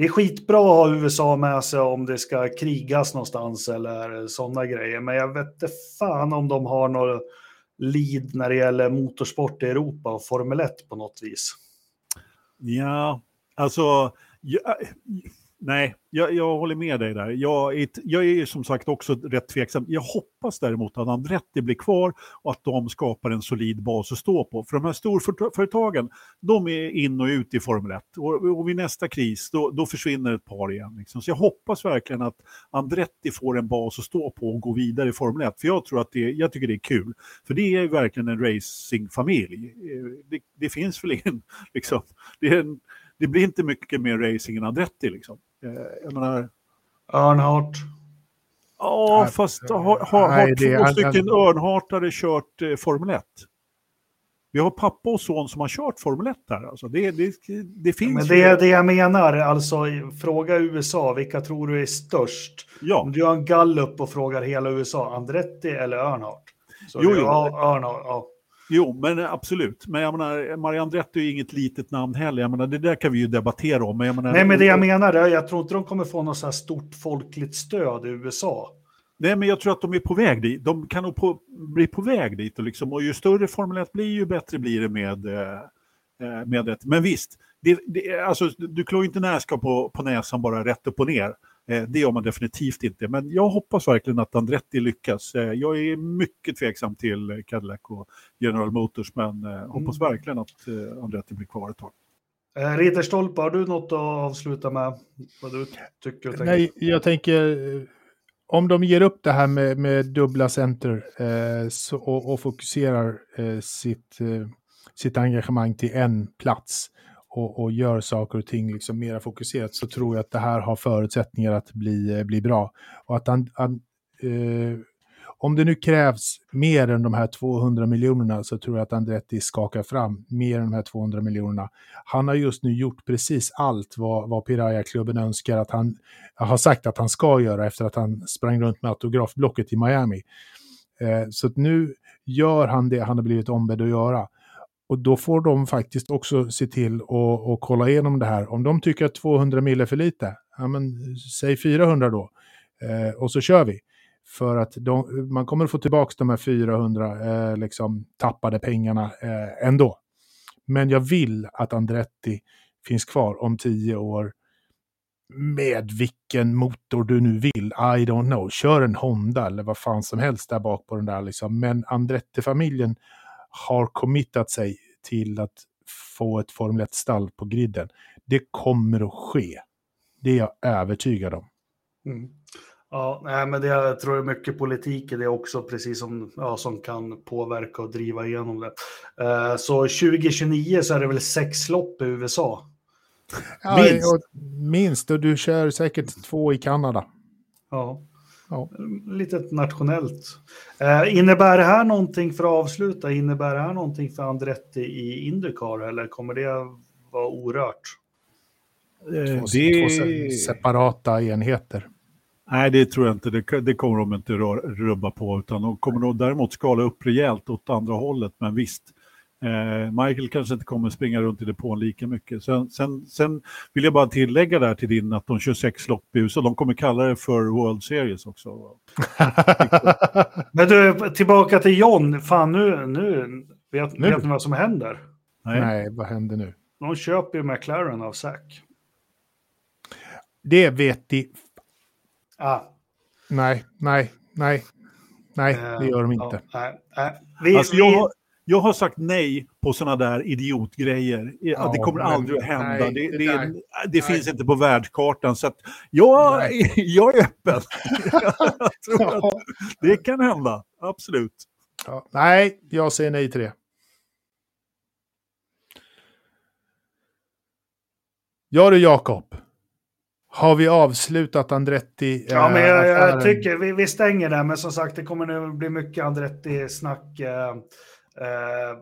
det är skitbra att ha USA med sig om det ska krigas någonstans eller sådana grejer. Men jag vet inte fan om de har något lead när det gäller motorsport i Europa och Formel 1 på något vis. Ja, alltså... Jag, Nej, jag, jag, håller med dig där. Jag är, jag är som sagt också rätt tveksam. Jag hoppas däremot att Andretti blir kvar och att de skapar en solid bas att stå på. För de här storföretagen, de är in och ut i Formel 1. Och, och vid nästa kris, då, då försvinner ett par igen. Liksom. Så jag hoppas verkligen att Andretti får en bas att stå på och gå vidare i Formel 1. För jag tror att det, jag tycker det är kul. För det är verkligen en racingfamilj. Eh, det, det finns väl ingen, liksom, det, en, det blir inte mycket mer racing än Andretti liksom. Eh, jag menar... Örnhart. Ja, fast har, har, har Nej, två det, stycken han... Örnhartare kört eh, Formel 1? Vi har pappa och son som har kört Formel 1 här. Alltså det, det, det finns Men det är det jag menar. Alltså, fråga USA, vilka tror du är störst? Ja. Om du gör en gallup och frågar hela USA, Andretti eller Örnhart? Så jo, jo. Ja, Örnhart, ja. Jo, men absolut. Men jag menar, Marianne Drett är ju inget litet namn heller. Jag menar, det där kan vi ju debattera om. Men menar, Nej, men det jag menar är, jag tror inte de kommer få något så här stort folkligt stöd i USA. Nej, men jag tror att de är på väg dit. De kan nog på, bli på väg dit. Och, liksom, och ju större Formel 1 blir, ju bättre blir det med, eh, eh, med det. Men visst, det, det, alltså, du klår inte näska på, på näsan bara rätt upp och ner. Eh, det gör man definitivt inte. Men jag hoppas verkligen att Andretti lyckas. Eh, jag är mycket tveksam till Cadillac och General Motors, men eh, hoppas mm. verkligen att Andretti blir kvar ett tag. Ridderstolpe, har du något att avsluta med? Vad du tycker och tänker? Nej, jag tänker om de ger upp det här med, med dubbla center eh, så, och, och, fokuserar eh, sitt, eh, sitt engagemang till en plats och, och, gör saker och ting liksom mera fokuserat så tror jag att det här har förutsättningar att bli, eh, bli bra. Och att han, han eh, om det nu krävs mer än de här 200 miljonerna så tror jag att Andretti skakar fram mer än de här 200 miljonerna. Han har just nu gjort precis allt vad, vad Piraya-klubben önskar att han har sagt att han ska göra efter att han sprang runt med autografblocket i Miami. Eh, så nu gör han det han har blivit ombedd att göra. Och då får de faktiskt också se till att kolla igenom det här. Om de tycker att 200 mil är för lite, ja men säg 400 då. Eh, och så kör vi. För att de, man kommer att få tillbaka de här 400 eh, liksom, tappade pengarna eh, ändå. Men jag vill att Andretti finns kvar om tio år med vilken motor du nu vill. I don't know. Kör en Honda eller vad fan som helst där bak på den där. Liksom. Men Andretti-familjen har committat sig till att få ett Formel 1-stall på griden. Det kommer att ske. Det är jag övertygad om. Mm. Ja, nej, men det, jag tror det är mycket politik i det också, precis som, ja, som kan påverka och driva igenom det. Uh, så 2029 så är det väl sex lopp i USA? Ja, minst. Och, minst, och du kör säkert två i Kanada. Ja, ja. lite nationellt. Uh, innebär det här någonting, för att avsluta, innebär det här någonting för Andretti i Indycar eller kommer det vara orört? Uh, två, det... två separata enheter. Nej, det tror jag inte. Det, det kommer de inte rubba på, utan de kommer nog däremot skala upp rejält åt andra hållet. Men visst, eh, Michael kanske inte kommer springa runt i depån lika mycket. Sen, sen, sen, vill jag bara tillägga där till din att de kör sex lopp i USA. De kommer kalla det för World Series också. Men du, tillbaka till John. Fan, nu, nu vet, nu. vet ni vad som händer? Nej. Nej, vad händer nu? De köper ju McLaren av Zac. Det vet de Ah. Nej, nej, nej. Nej, det gör de inte. Ja, nej, Vi, alltså, jag, jag har sagt nej på sådana där idiotgrejer. Ja, det kommer aldrig att hända. Nej, det, det, det, det finns inte på världskartan. Så att jag, jag är öppen. jag tror att det kan hända, absolut. Ja, nej, jag säger nej till det. Ja du Jakob. Har vi avslutat Andretti? Ja, men jag, jag tycker vi, vi, stänger där. Men som sagt, det kommer nu bli mycket Andretti-snack eh, eh,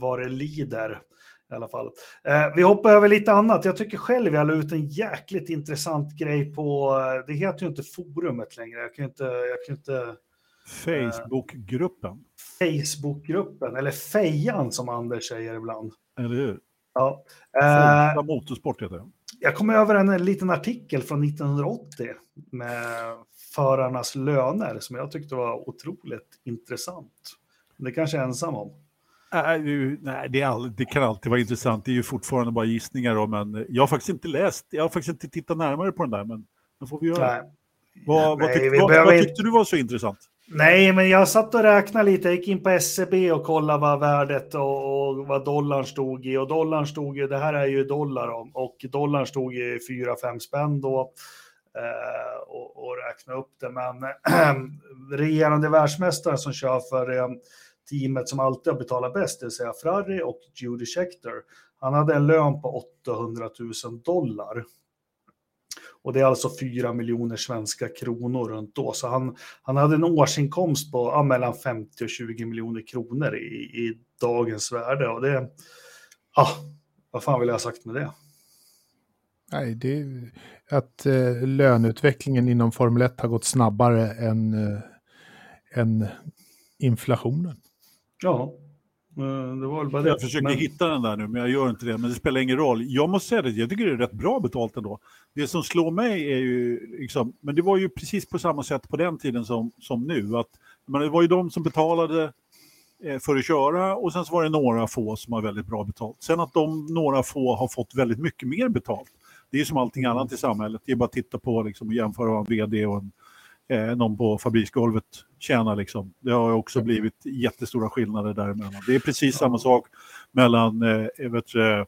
vad det lider. I alla fall. Eh, vi hoppar över lite annat. Jag tycker själv jag la ut en jäkligt intressant grej på, det heter ju inte forumet längre. Jag kan inte... Jag kan inte Facebookgruppen. Facebookgruppen, eller Fejan som Anders säger ibland. Eller hur? Ja. Eh, motorsport heter det jag kom över en liten artikel från 1980 med förarnas löner som jag tyckte var otroligt intressant. Det kanske jag är ensam om. Nej, det, all, det, kan alltid vara intressant. Det är ju fortfarande bara gissningar. Då, men jag har faktiskt inte läst, jag har faktiskt inte tittat närmare på den där. Men det får vi göra. Nej. Vad, Nej, vad, tyck, vad, vad tyckte du var så intressant? Nej, men jag satt och räknade lite. Jag gick in på SCB e och kollade vad värdet och, och vad dollarn stod i. Och dollarn stod ju, det här är ju dollar om, och dollarn stod i 4-5 spänn då. Eh, och, och räkna upp det. Men regerande världsmästaren som kör för eh, teamet som alltid har betalat bäst, det vill säga Frarri och Judy Scheckter, han hade en lön på 800 000 dollar. Och det är alltså 4 miljoner svenska kronor runt då. Så han, han hade en årsinkomst på ja, mellan 50 och 20 miljoner kronor i, i dagens värde. Och det, ja, vad fan vill jag ha sagt med det? Nej, det är att eh, löneutvecklingen inom Formel 1 har gått snabbare än, eh, än inflationen. Ja, Eh, det var väl bara det. Jag försöker men... hitta den där nu, men jag gör inte det. Men det spelar ingen roll. Jag måste säga det, jag tycker det är rätt bra betalt ändå. Det som slår mig är ju, liksom, men det var ju precis på samma sätt på den tiden som, som nu. Att, men det var ju de som betalade eh, för att köra och sen så var det några få som har väldigt bra betalt. Sen att de några få har fått väldigt mycket mer betalt. Det är som allting annat i samhället. Det är bara att titta på liksom, och jämföra vad en vd och en, eh, någon på fabriksgolvet tjänar. Liksom. Det har också blivit jättestora skillnader däremellan. Det är precis samma sak mellan eh, vet, eh,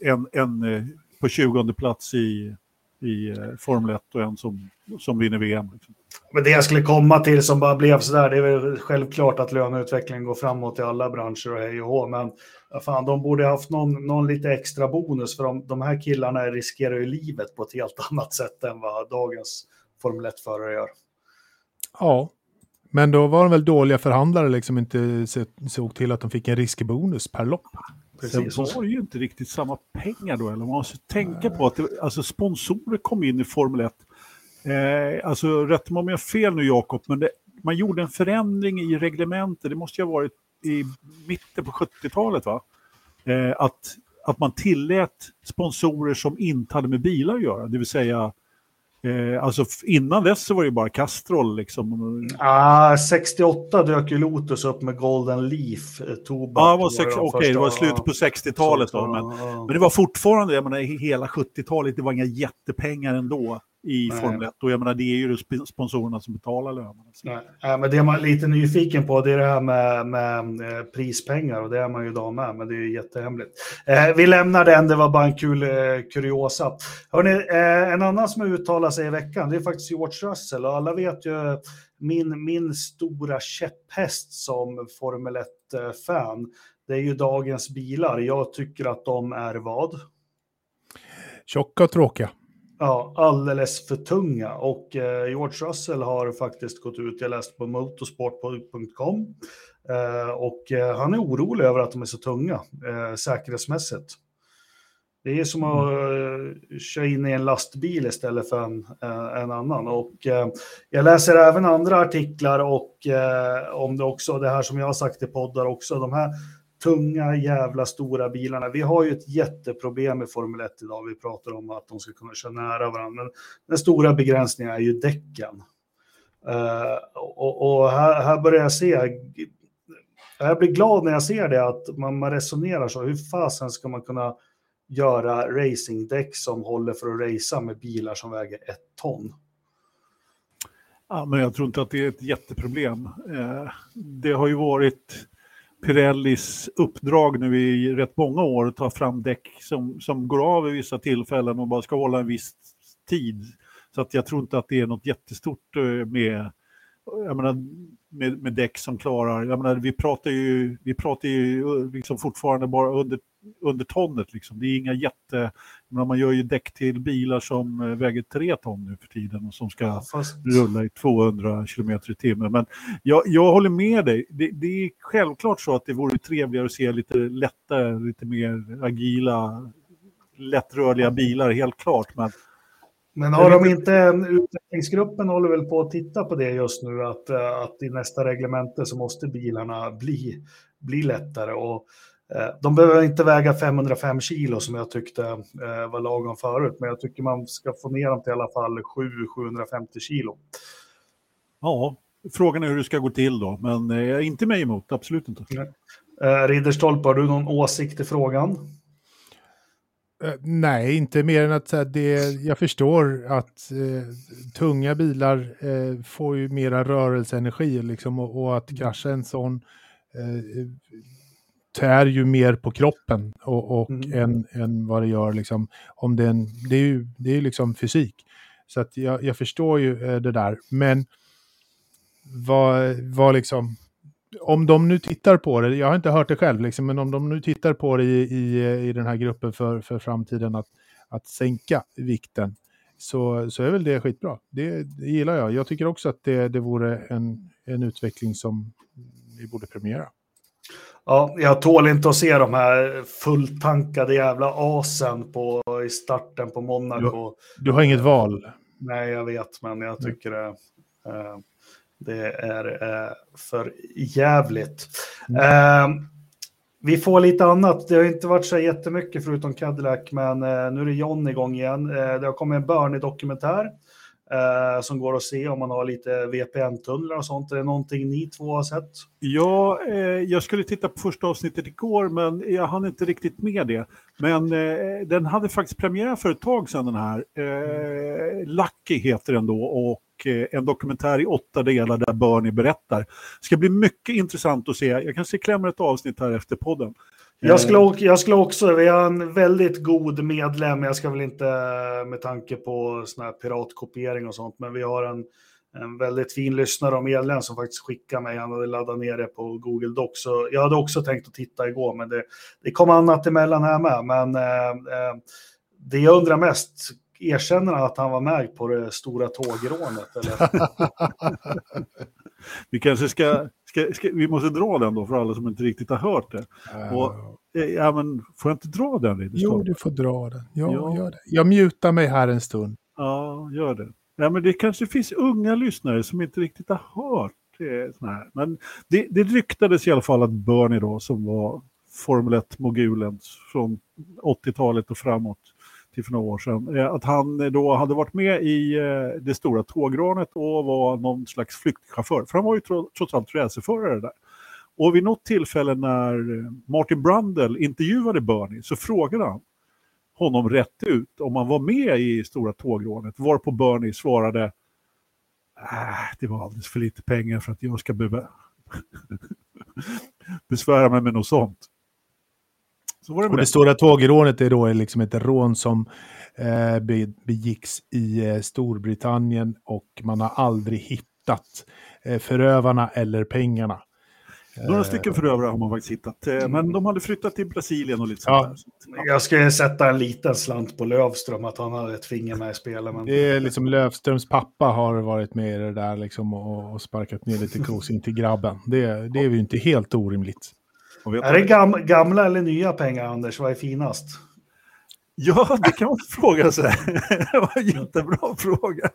en, en på 20 plats i, i eh, Formel 1 och en som, som vinner VM. Liksom. Men det jag skulle komma till som bara blev sådär, det är väl självklart att löneutvecklingen går framåt i alla branscher och hej och hå, men fan, de borde haft någon, någon lite extra bonus för de, de här killarna riskerar ju livet på ett helt annat sätt än vad dagens Formel 1-förare gör. Ja, men då var de väl dåliga förhandlare, liksom inte såg till att de fick en riskbonus per lopp. Precis. Sen var det ju inte riktigt samma pengar då, eller man måste tänka på att det, alltså sponsorer kom in i Formel 1. Eh, alltså rätta mig om jag har fel nu Jakob, men det, man gjorde en förändring i reglementet, det måste ju ha varit i mitten på 70-talet va? Eh, att, att man tillät sponsorer som inte hade med bilar att göra, det vill säga Eh, alltså innan dess så var det bara Castrol liksom. Ah, 68 dök ju Lotus upp med Golden Leaf eh, tobak. Ah, Okej, okay, det var slutet på 60-talet då. Men, men det var fortfarande, jag menar, hela 70-talet, det var inga jättepengar ändå i Nej. Formel 1. Och jag menar, det är ju sponsorerna som betalar lönerna. Nej, men det man är lite nyfiken på det är det här med, med eh, prispengar och det är man ju idag med, men det är ju jättehemligt. Eh, vi lämnar den, det var bara en kul eh, kuriosa. Hörrni, eh, en annan som har uttalat sig i veckan, det är faktiskt George Russell och alla vet ju min, min stora käpphäst som Formel 1-fan. Det är ju dagens bilar. Jag tycker att de är vad? Tjocka och tråkiga. Ja, alldeles för tunga. Och eh, George Russell har faktiskt gått ut, jag läste på motorsport.com, eh, och eh, han är orolig över att de är så tunga eh, säkerhetsmässigt. Det är som att eh, köra in i en lastbil istället för en, eh, en annan. Och, eh, jag läser även andra artiklar och om det också, det här som jag har sagt i poddar också, de här tunga jävla stora bilarna. Vi har ju ett jätteproblem i Formel 1 idag. Vi pratar om att de ska kunna köra nära varandra. Men den stora begränsningen är ju däcken. Uh, och, och här, här, börjar jag se, jag blir glad när jag ser det, att man, man resonerar så. Hur fasen ska man kunna göra racingdäck som håller för att racea med bilar som väger ett ton? Ja, men jag tror inte att det är ett jätteproblem. Eh, det har ju varit Pirellis uppdrag nu i rätt många år att ta fram däck som, som går av i vissa tillfällen och bara ska hålla en viss tid. Så att jag tror inte att det är något jättestort eh, med, jag menar, med, med däck som klarar, jag menar, vi pratar ju, vi pratar ju eh, liksom fortfarande bara under under tonnet. Liksom. Det är inga jätte... Men man gör ju däck till bilar som eh, väger tre ton nu för tiden och som ska ja, fast... rulla i 200 km i timmen. Men jag, jag håller med dig. Det, det, är självklart så att det vore trevligare att se lite lättare, lite mer agila, lättrörliga bilar, helt klart. Men men har de inte, utvecklingsgruppen håller väl på att titta på det just nu, att, eh, att i nästa reglemente så måste bilarna bli, bli lättare. Och de behöver inte väga 505 kilo som jag tyckte eh, var lagom förut, men jag tycker man ska få ner dem till i alla fall 700-750 kilo. Ja, frågan är hur det ska gå till då, men jag är inte mig emot, absolut inte. Eh, Ridderstolpe, har du någon åsikt i frågan? nej, inte mer än att det, jag förstår att eh, tunga bilar eh, får ju mera rörelseenergi liksom, och, och att krascha en sån eh, tär ju mer på kroppen och, och mm. än, än vad det gör liksom, om det är, en, det är ju det är liksom fysik. Så att jag, jag förstår ju eh, det där, men vad, vad liksom, om de nu tittar på det, jag har inte hört det själv, liksom, men om de nu tittar på det i, i, i den här gruppen för, för framtiden att, att sänka vikten, så, så är väl det skitbra. Det, det gillar jag. Jag tycker också att det, det vore en, en utveckling som vi borde premiera. Ja, jag tål inte att se de här fulltankade jävla asen på, i starten på Monaco. Du, du har inget val. Nej, jag vet, men jag tycker det, eh, det är eh, för jävligt. Mm. Eh, vi får lite annat. Det har inte varit så jättemycket förutom Cadillac, men eh, nu är det John igång igen. Eh, det har kommit en Bernie-dokumentär eh, som går att se om man har lite VPN-tunnlar och sånt. Är det någonting ni två har sett? Ja, eh, jag skulle titta på första avsnittet igår, men jag hann inte riktigt med det. Men eh, den hade faktiskt premiär för ett tag sedan, den här. Eh, Lucky heter den då och eh, en dokumentär i åtta delar där Bernie berättar. Det ska bli mycket intressant att se. Jag kanske klämmer ett avsnitt här efter podden. Jag skulle, jag skulle också, vi har en väldigt god medlem, jag ska väl inte med tanke på sån här piratkopiering och sånt, men vi har en, en väldigt fin lyssnare och medlem som faktiskt skickar mig, han hade laddat ner det på Google Docs. Så jag hade också tänkt att titta igår, men det, det kom annat emellan här med. Men eh, eh det jag undrar mest, erkänner han att han var med på det stora tågrånet? Eller? vi kanske ska, ska, ska, vi måste dra den då för alla som inte riktigt har hört det. Och, eh, ja, men, får jag inte dra den? Lite jo, du får dra den. Ja, ja. Gör det. Jag mutar mig här en stund. Ja, gör det. Ja, men det kanske finns unga lyssnare som inte riktigt har hört det. Här. Men det, det ryktades i alla fall att Bernie då, som var Formel 1-mogulen från 80-talet och framåt, till för några år sedan, eh, att han då hade varit med i eh, det stora tågrånet och var någon slags flyktchaufför. För han var ju trots allt racerförare där. Och vid något tillfälle när eh, Martin Brundle intervjuade Bernie så frågade han honom rätt ut om han var med i stora tågrånet, varpå Bernie svarade äh, det var alldeles för lite pengar för att jag ska behöva besvära mig med något sånt. Så var det, och det stora tågrånet är då liksom ett rån som eh, begicks i eh, Storbritannien och man har aldrig hittat eh, förövarna eller pengarna. Några stycken förövare har man faktiskt hittat, eh, men de hade flyttat till Brasilien och lite sånt ja. där. Jag skulle sätta en liten slant på Lövström, att han hade ett finger med i spelet. Men... Det är liksom Lövströms pappa har varit med i det där liksom och, och sparkat ner lite kosing till grabben. Det, det är ju inte helt orimligt. Är det gam gamla eller nya pengar, Anders? Vad är finast? Ja, det kan man fråga sig. det var en jättebra fråga.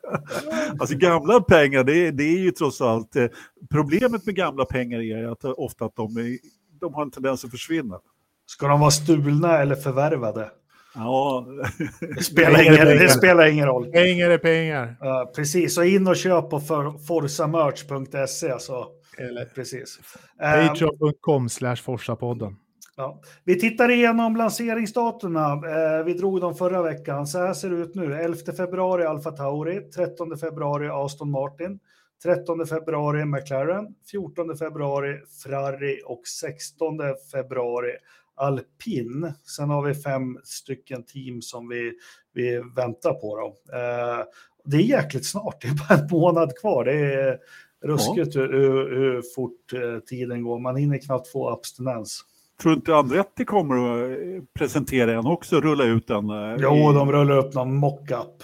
Alltså gamla pengar, det, det är ju trots allt... Eh, problemet med gamla pengar är att ofta att de, är, de har en tendens att försvinna. Ska de vara stulna eller förvärvade? Ja. Det spelar, ingen, det spelar ingen roll. Pengar är pengar. Uh, precis, så in och köp på forsamerch.se. Så. Eller, precis. Patreon.com slash Forsapodden. Ja. Vi tittar igenom lanseringsdatorna. Eh, vi drog dem förra veckan. Så här ser det ut nu. 11 februari Alfa Tauri, 13 februari Aston Martin, 13 februari McLaren, 14 februari Ferrari och 16 februari Alpin. Sen har vi fem stycken team som vi, vi väntar på. Då. Eh, det är jäkligt snart, det är bara en månad kvar. Det är ruskigt ja. hur, hur, fort eh, tiden går. Man hinner knappt få abstinens. Tror du inte Andretti kommer att eh, presentera en också, rulla ut den? Eh, jo, de rullar upp någon mockup.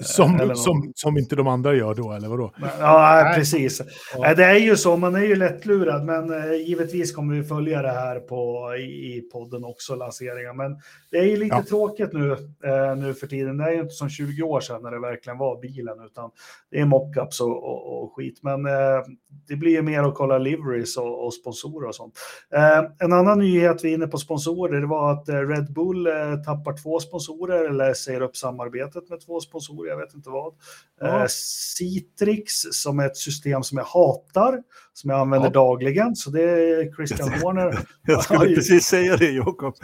Som, som, som inte de andra gör då, eller vadå? Ja, precis. Ja. Det är ju så, man är ju lättlurad, men eh, givetvis kommer vi följa det här på, i, podden också, lanseringen. Men det är ju lite ja. tråkigt nu, eh, nu för tiden. Det är ju inte som 20 år sedan när det verkligen var bilen, utan det är mockups och, och, och skit. Men eh, det blir ju mer att kolla liveries och, och sponsorer och sånt. En annan nyhet vi är inne på sponsorer, det var att Red Bull tappar två sponsorer, eller säger upp samarbetet med två sponsorer jag vet inte vad. Ja. Eh, Citrix som är ett system som jag hatar, som jag använder ja. dagligen. Så det är Christian Horner. jag skulle precis säga det Jakob.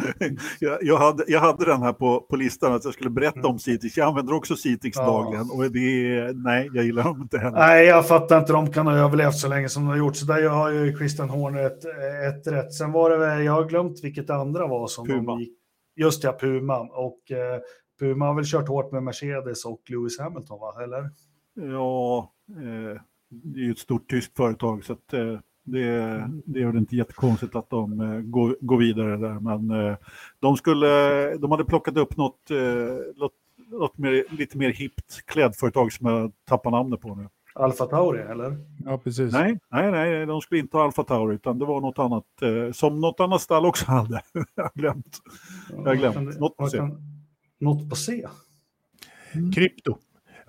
Jag, jag, hade, jag hade den här på, på listan att jag skulle berätta mm. om Citrix. Jag använder också Citrix ja. dagligen och det nej, jag gillar dem inte heller. Nej, jag fattar inte. De kan ha överlevt så länge som de har gjort. Så där har ju Christian Horner ett, ett rätt. Sen var det väl, jag har glömt vilket det andra var som Puma. de gick. Just ja, Puma. Och eh, Puma har väl kört hårt med Mercedes och Lewis Hamilton, va? eller? Ja, eh, det är ju ett stort tyskt företag så att, eh, det, det är väl inte jättekonstigt att de eh, går, går vidare där. Men eh, de, skulle, de hade plockat upp något, eh, något, något mer, lite mer hippt klädföretag som jag tappar namnet på nu. Alfa Tauri, eller? Ja, precis. Nej, nej, nej, de skulle inte ha Alfa Tauri, utan det var något annat, eh, som något annat stall också hade. jag har glömt. Jag har glömt. Något kan, något på C. Mm. Krypto.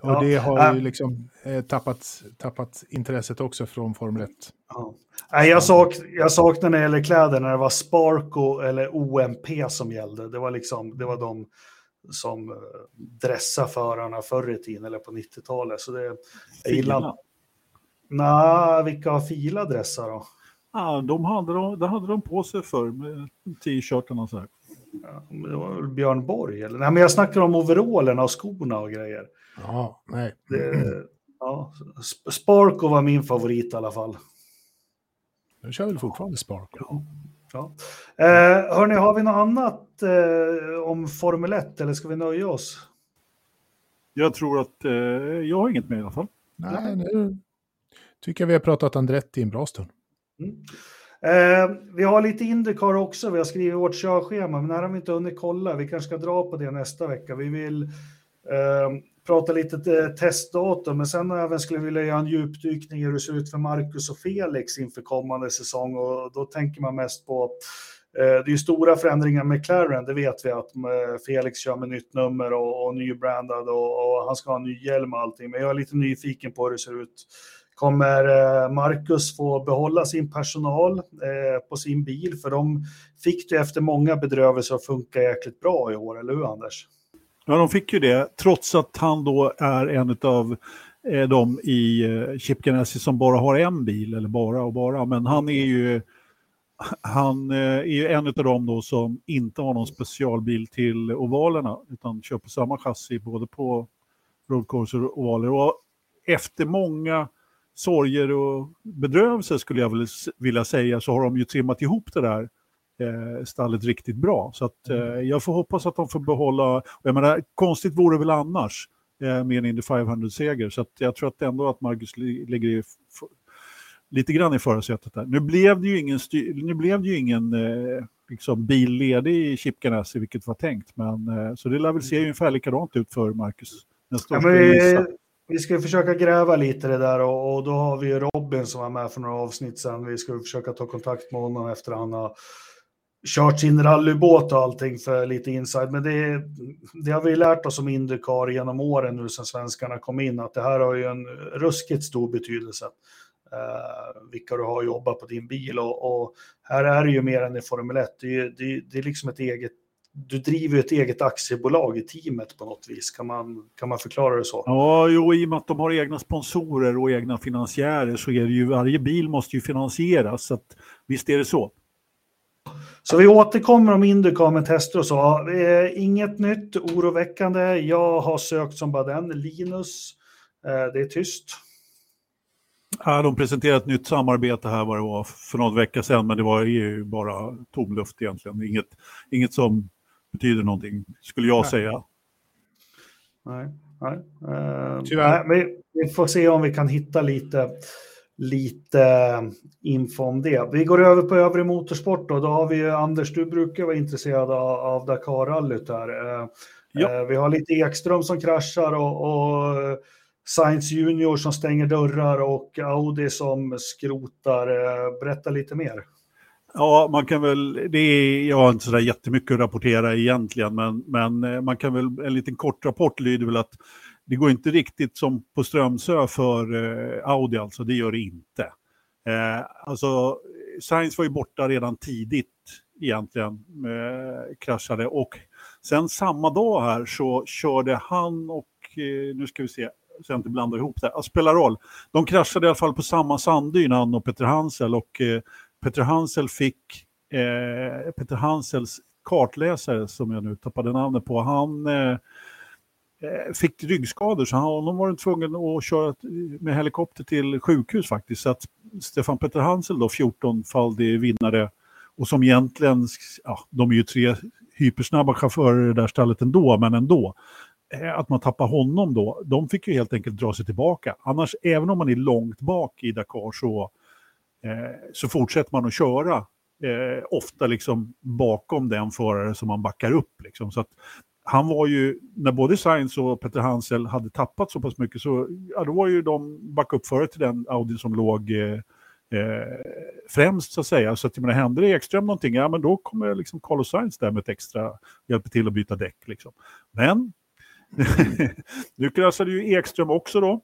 Och ja. det har ju liksom eh, tappat, tappat intresset också från Formel 1. Ja. Nej, jag, sak, jag saknar när det gäller kläder när det var Sparko eller OMP som gällde. Det var liksom, det var de som eh, dressade förarna förr i tiden eller på 90-talet. Så det, jag gillar... Nej, vilka har fila dressar då? Ja, de hade, de, det hade de på sig förr med t-shirtarna och så här. Det var väl Björn Borg? Eller? Nej, men jag snackar om overallerna och skorna och grejer. Ja, nej. Det, ja, Sparko var min favorit i alla fall. Jag kör väl fortfarande Sparko. Ja. Ja. Eh, hörni, har vi något annat eh, om Formel 1 eller ska vi nöja oss? Jag tror att eh, jag har inget med i alla fall. Nej, nu tycker jag vi har pratat Andretti en bra stund. Mm. Eh, vi har lite Indycar också, vi har skrivit vårt körschema, men här har vi inte hunnit kolla. Vi kanske ska dra på det nästa vecka. Vi vill eh, prata lite eh, testdatum, men sen även skulle vi vilja göra en djupdykning i hur det ser ut för Marcus och Felix inför kommande säsong och då tänker man mest på eh, det är ju stora förändringar med McLaren, det vet vi att eh, Felix kör med nytt nummer och, och nybrandad och, och han ska ha en ny hjälm och allting. Men jag är lite nyfiken på hur det ser ut Kommer eh, Marcus få behålla sin personal eh, på sin bil? För de fick det efter många bedrövelser att funka jäkligt bra i år, eller hur Anders? Ja, de fick ju det, trots att han då är en av eh, de i Chip Ganassi som bara har en bil, eller bara och bara, men han är ju han är ju en av dem då som inte har någon specialbil till ovalerna, utan kör på samma chassi både på roadcourser och ovaler. Och efter många sorger och bedrövelser skulle jag vilja säga så har de ju trimmat ihop det där eh, stallet riktigt bra. Så att, eh, mm. jag får hoppas att de får behålla, jag menar, konstigt vore det väl annars eh, med en Indy 500-seger. Så att jag tror att ändå att Marcus ligger i, lite grann i förarsätet där. Nu blev det ju ingen, nu blev det ju ingen eh, liksom bil ledig i Chip Ganassi, vilket var tänkt. Men, eh, så det lär väl se mm. ungefär likadant ut för Marcus. Nästa ja, vi ska försöka gräva lite det där och, och, då har vi Robin som var med för några avsnitt sedan. Vi ska försöka ta kontakt med honom efter att han har kört sin rallybåt och allting för lite inside. Men det, det har vi lärt oss om Indycar genom åren nu sedan svenskarna kom in, att det här har ju en ruskigt stor betydelse. Uh, vilka du har jobbat på din bil och, och, här är det ju mer än i Formel 1. Det är, det, det är liksom ett eget du driver ett eget aktiebolag i teamet på något vis. Kan man, kan man förklara det så? Ja, jo, i och med att de har egna sponsorer och egna finansiärer så är det ju, varje bil måste ju finansieras. Så att, visst är det så. Så vi återkommer om Indycar med tester och så. Eh, inget nytt oroväckande. Jag har sökt som bara den. Linus, eh, det är tyst. Ja, de presenterade ett nytt samarbete här vad det var för någon vecka sedan, men det var ju bara tom luft egentligen. Inget, inget som betyder någonting, skulle jag nej. säga. Nej, nej. Uh, Tyvärr. Nej, vi, får se om vi kan hitta lite, lite info om det. Vi går över på övrig motorsport då. Då har vi Anders, du brukar vara intresserad av, av Dakar-rallyt här. Uh, ja. uh, vi har lite Ekström som kraschar och, och Science Junior som stänger dörrar och Audi som skrotar. Berätta lite mer. Ja, man kan väl, det är, jag har inte sådär jättemycket att rapportera egentligen, men, men eh, man kan väl, en liten kort rapport lyder väl att det går inte riktigt som på Strömsö för eh, Audi, alltså det gör det inte. Eh, alltså, Sainz var ju borta redan tidigt egentligen, eh, kraschade och sen samma dag här så körde han och, eh, nu ska vi se, så jag inte blandar ihop det, alltså, spelar roll. De kraschade i alla fall på samma sanddyn, han och Peter Hansel och eh, Peter Hansel fick, eh, Peter Hansels kartläsare, som jag nu tappade namnet på, han eh, eh fick ryggskador så han, var tvungen att köra med helikopter till sjukhus faktiskt. Så att Stefan Peter Hansel då, 14-faldig vinnare och som egentligen, ja, de är ju tre hypersnabba chaufförer i det där stallet ändå, men ändå. Eh, att man tappar honom då, de fick ju helt enkelt dra sig tillbaka. Annars, även om man är långt bak i Dakar så Eh, så fortsätter man att köra eh, ofta liksom bakom den förare som man backar upp. Liksom. Så att han var ju, när både Sainz och Peter Hansel hade tappat så pass mycket så ja, då var ju de backupförare till den Audi som låg eh, eh, främst så att säga. Så att jag menar, händer det Ekström någonting, ja men då kommer liksom Carlos Sainz där med ett extra, hjälper till att byta däck liksom. Men nu kraschade ju Ekström också då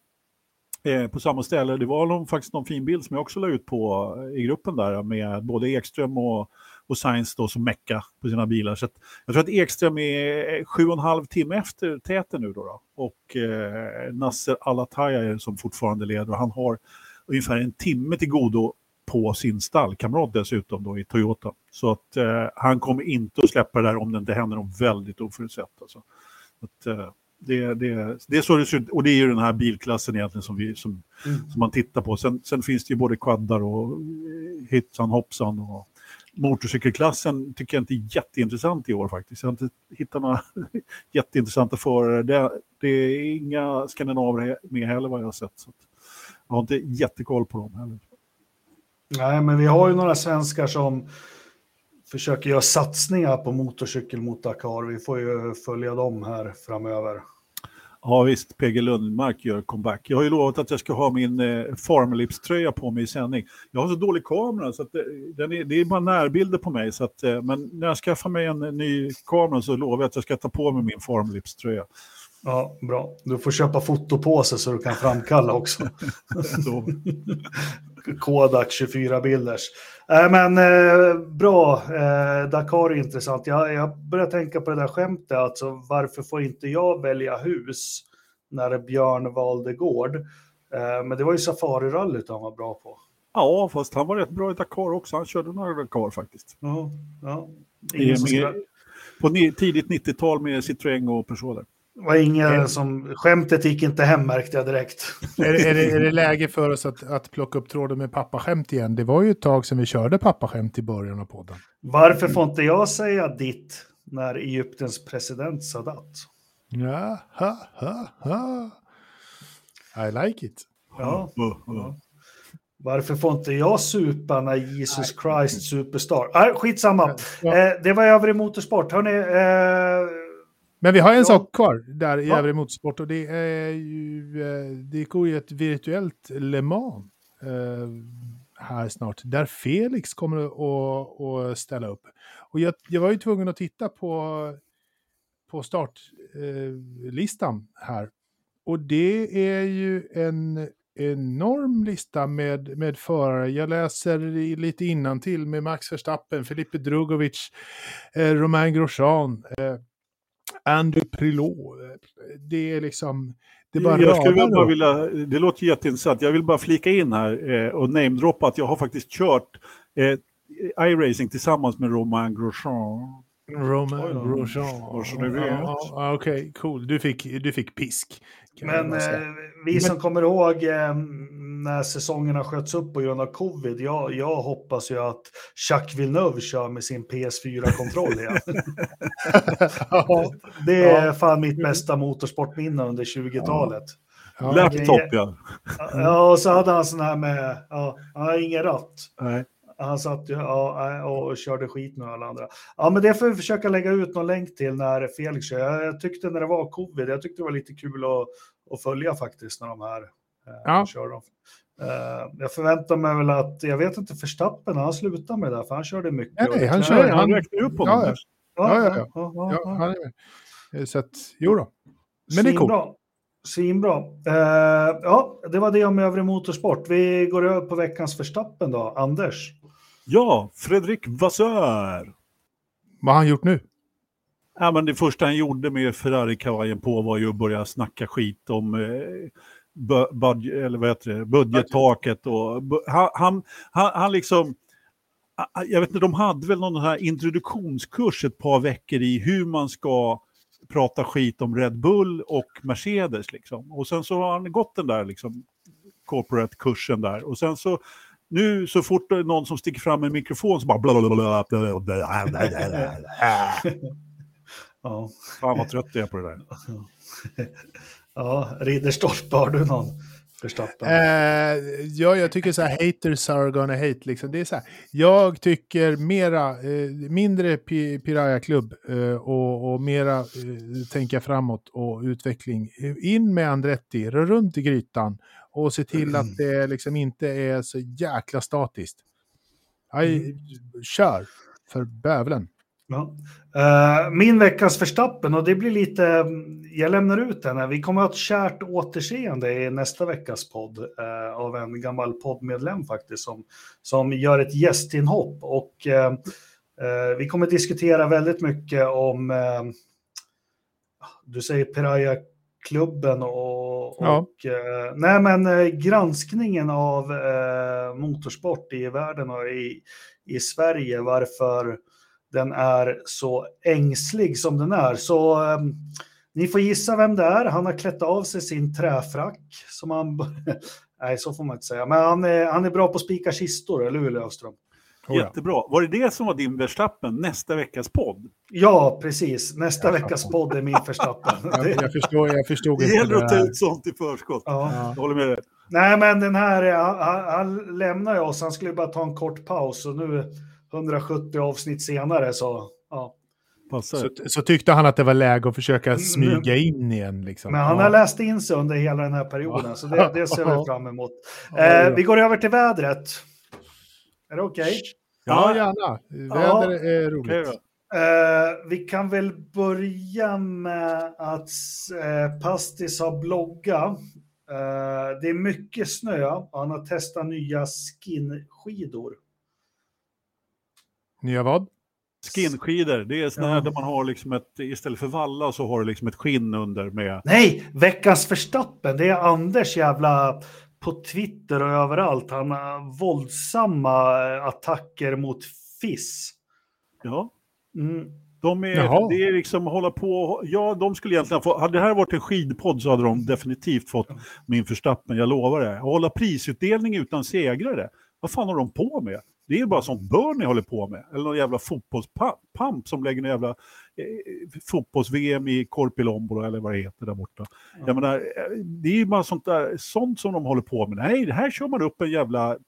eh, på samma ställe. Det var någon, faktiskt någon fin bild som jag också la ut på eh, i gruppen där med både Ekström och, och Sainz då som mecka på sina bilar. Så jag tror att Ekström är eh, sju och en halv timme efter täten nu då. då. Och eh, Nasser Alataya är som fortfarande leder och han har ungefär en timme till godo på sin stallkamrat dessutom då i Toyota. Så att eh, han kommer inte att släppa det där om det inte händer något väldigt oförutsett. Alltså. Att, eh, det, det, det är så det ser ut och det är ju den här bilklassen egentligen som, vi, som, mm. som man tittar på. Sen, sen finns det ju både quaddar och eh, hitsan hoppsan och motorcykelklassen tycker jag inte är jätteintressant i år faktiskt. Jag har inte hittat några jätteintressanta förare. Det, det, är inga skandinaver med heller vad jag har sett. Så jag har inte jättekoll på dem heller. Nej, men vi har ju några svenskar som försöker göra satsningar på motorcykel mot Dakar. Vi får ju följa dem här framöver. Ja visst, PG Lundmark gör comeback. Jag har ju lovat att jag ska ha min eh, Farmlips-tröja på mig i sändning. Jag har så dålig kamera så att det, eh, den är, det är bara närbilder på mig. Så att, eh, men när jag skaffar mig en eh, ny kamera så lovar jag att jag ska ta på mig min Farmlips-tröja. Ja, bra. Du får köpa fotopåse så du kan framkalla också. Kodak 24 bilders. Äh, men eh, bra, eh, Dakar är intressant. Jag, jag börjar tänka på det där skämtet, alltså varför får inte jag välja hus när Björn valde gård? Eh, men det var ju Safari-rallyt han var bra på. Ja, fast han var rätt bra i Dakar också. Han körde några Dakar faktiskt. Ja, ja. Med, på tidigt 90-tal med Citroën och Peugeot var ingen som, skämtet gick inte hem märkte jag direkt. Är, är, det, är det läge för oss att, att plocka upp tråden med pappaskämt igen? Det var ju ett tag sedan vi körde pappaskämt i början av podden. Varför får inte jag säga ditt när Egyptens president Sadat? Ja, ha, ha, ha. I like it. Ja. ja. Varför får inte jag supa när Jesus Christ Superstar? Ah, skitsamma. Ja. Eh, det var övrig motorsport. Hörrni, eh, men vi har en ja. sak kvar där i ja. övrig motorsport och det är ju, eh, det går ju ett virtuellt Le Mans eh, här snart, där Felix kommer att, att ställa upp. Och jag, jag var ju tvungen att titta på, på startlistan eh, här. Och det är ju en enorm lista med, med förare. Jag läser lite innan till med Max Verstappen, Felipe Drugovic, eh, Romain Grosjean, eh, Andy Prilot. Det är liksom... Det, bara jag skulle bara vilja, det låter jätteintressant. Jag vill bara flika in här eh, och namedroppa att jag har faktiskt kört eh, iRacing tillsammans med Romain Grosjean. Romain Grosjean. Ja, ja, Okej, okay, cool. Du fick, du fick pisk. Men eh, vi som kommer ihåg eh, när säsongerna sköts upp på grund av covid, jag, jag hoppas ju att Jacques Villeneuve kör med sin PS4-kontroll igen. det är ja. fan mitt bästa motorsportminne under 20-talet. Ja. Laptop ja. Ja, och så hade han sån här med, ja, han har ingen ratt. Nej. Han satt ju ja, och körde skit med alla andra. Ja, men det får vi försöka lägga ut någon länk till när Felix kör. Jag tyckte när det var covid, jag tyckte det var lite kul att, att följa faktiskt när de här eh, ja. kör dem. Uh, jag förväntar mig väl att, jag vet inte, Förstappen, han slutar med det där, för han körde mycket. Nej, han kör, han, han räknar upp honom. Ja, ja, ja. ja, ja, ja, han är Så att, jo då. Men det är coolt. Svinbra. Uh, ja, det var det om övrig motorsport. Vi går över på veckans Förstappen då. Anders? Ja, Fredrik Vassör. Vad har han gjort nu? Ja, men det första han gjorde med Ferrari-kavajen på var ju att börja snacka skit om eh, budget, eller vad heter det, budgettaket. Och, han, han, han, liksom, jag vet inte, de hade väl någon här introduktionskurs ett par veckor i hur man ska prata skit om Red Bull och Mercedes. Liksom. Och sen så har han gått den där liksom, corporate-kursen där. Och sen så nu så fort det är någon som sticker fram en mikrofon så bara blablabla. Ja. Fan vad trött jag är på det där. Ja, Ridderstolpe, har du någon? Förstappen? Eh, ja, jag tycker så här, haters are gonna hate. Liksom. Det är så här, jag tycker mera, eh, mindre pi Piraya-klubb eh, och, och, mera eh, tänka framåt och utveckling. In med Andretti, rör runt i grytan och se till att det liksom inte är så jäkla statiskt. Aj, mm. Kör, för bövelen. Ja. Uh, min veckas förstappen, och det blir lite, jag lämnar ut den här. Vi kommer att ha ett kärt återseende i nästa veckas podd uh, av en gammal poddmedlem faktiskt som, som gör ett gästinhopp. Och uh, vi kommer att diskutera väldigt mycket om, du säger Piraya-klubben och, ja. och nej men granskningen av motorsport i världen och i, i Sverige, varför den är så ängslig som den är. Så um, ni får gissa vem det är. Han har klätt av sig sin träfrack. Som han... Nej, så får man inte säga. Men han är, han är bra på att spika kistor, eller hur Löfström? Oh, Jättebra. Var det det som var din Verstappen, nästa veckas podd? Ja, precis. Nästa jag veckas podd är min Verstappen. jag, jag, förstår, jag förstod det gäller att ta ut sånt i förskott. Ja. Jag håller med dig. Nej, men den här, han, han lämnar ju oss. Han skulle bara ta en kort paus och nu 170 avsnitt senare så, ja. Så, så, tyckte han att det var läge att försöka mm. smyga in igen. Liksom. Men han ja. har läst in sig under hela den här perioden, ja. så det, det ser vi fram emot. Eh, vi går över till vädret. Är det okej? Okay? Ja, gärna. Väder är roligt. Eh, vi kan väl börja med att eh, Pastis har bloggat. Eh, det är mycket snö. Han har testat nya skinskidor. Nya vad? Skinskidor, det är sådana ja. där man har liksom ett, istället för valla så har du liksom ett skinn under med... Nej, veckans förstappen, det är Anders jävla på Twitter och överallt. Han har våldsamma attacker mot FIS. Ja. Mm. De är, det är liksom hålla på, ja de skulle egentligen få, hade det här varit en skidpodd så hade de definitivt fått min förstappen, jag lovar det. Hålla prisutdelning utan segrare, vad fan har de på med? Det är bara sånt Bernie håller på med. Eller någon jävla fotbollspamp som lägger en jävla eh, fotbolls-VM i Korpilombolo eller vad det heter där borta. Mm. Jag menar, eh, det är ju bara sånt, där, sånt som de håller på med. Nej, här kör man upp en jävla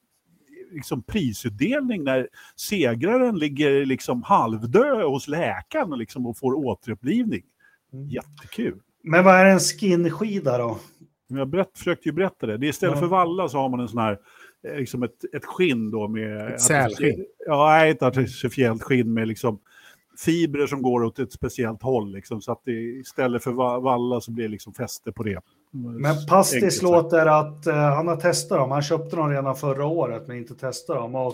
liksom, prisutdelning när segraren ligger liksom halvdö hos läkaren liksom, och får återupplivning. Mm. Jättekul. Men vad är en skinskida då? Jag berätt, försökte ju berätta det. det är istället ja. för valla så har man en sån här Eh, liksom ett, ett skinn då med... Ett sälskinn? Ja, nej, ett artificiellt skinn med liksom fibrer som går åt ett speciellt håll. Liksom, så att det, istället för valla så blir det liksom fäste på det. Men Pastis låter att uh, han har testat dem. Han köpte dem redan förra året men inte testat dem. Och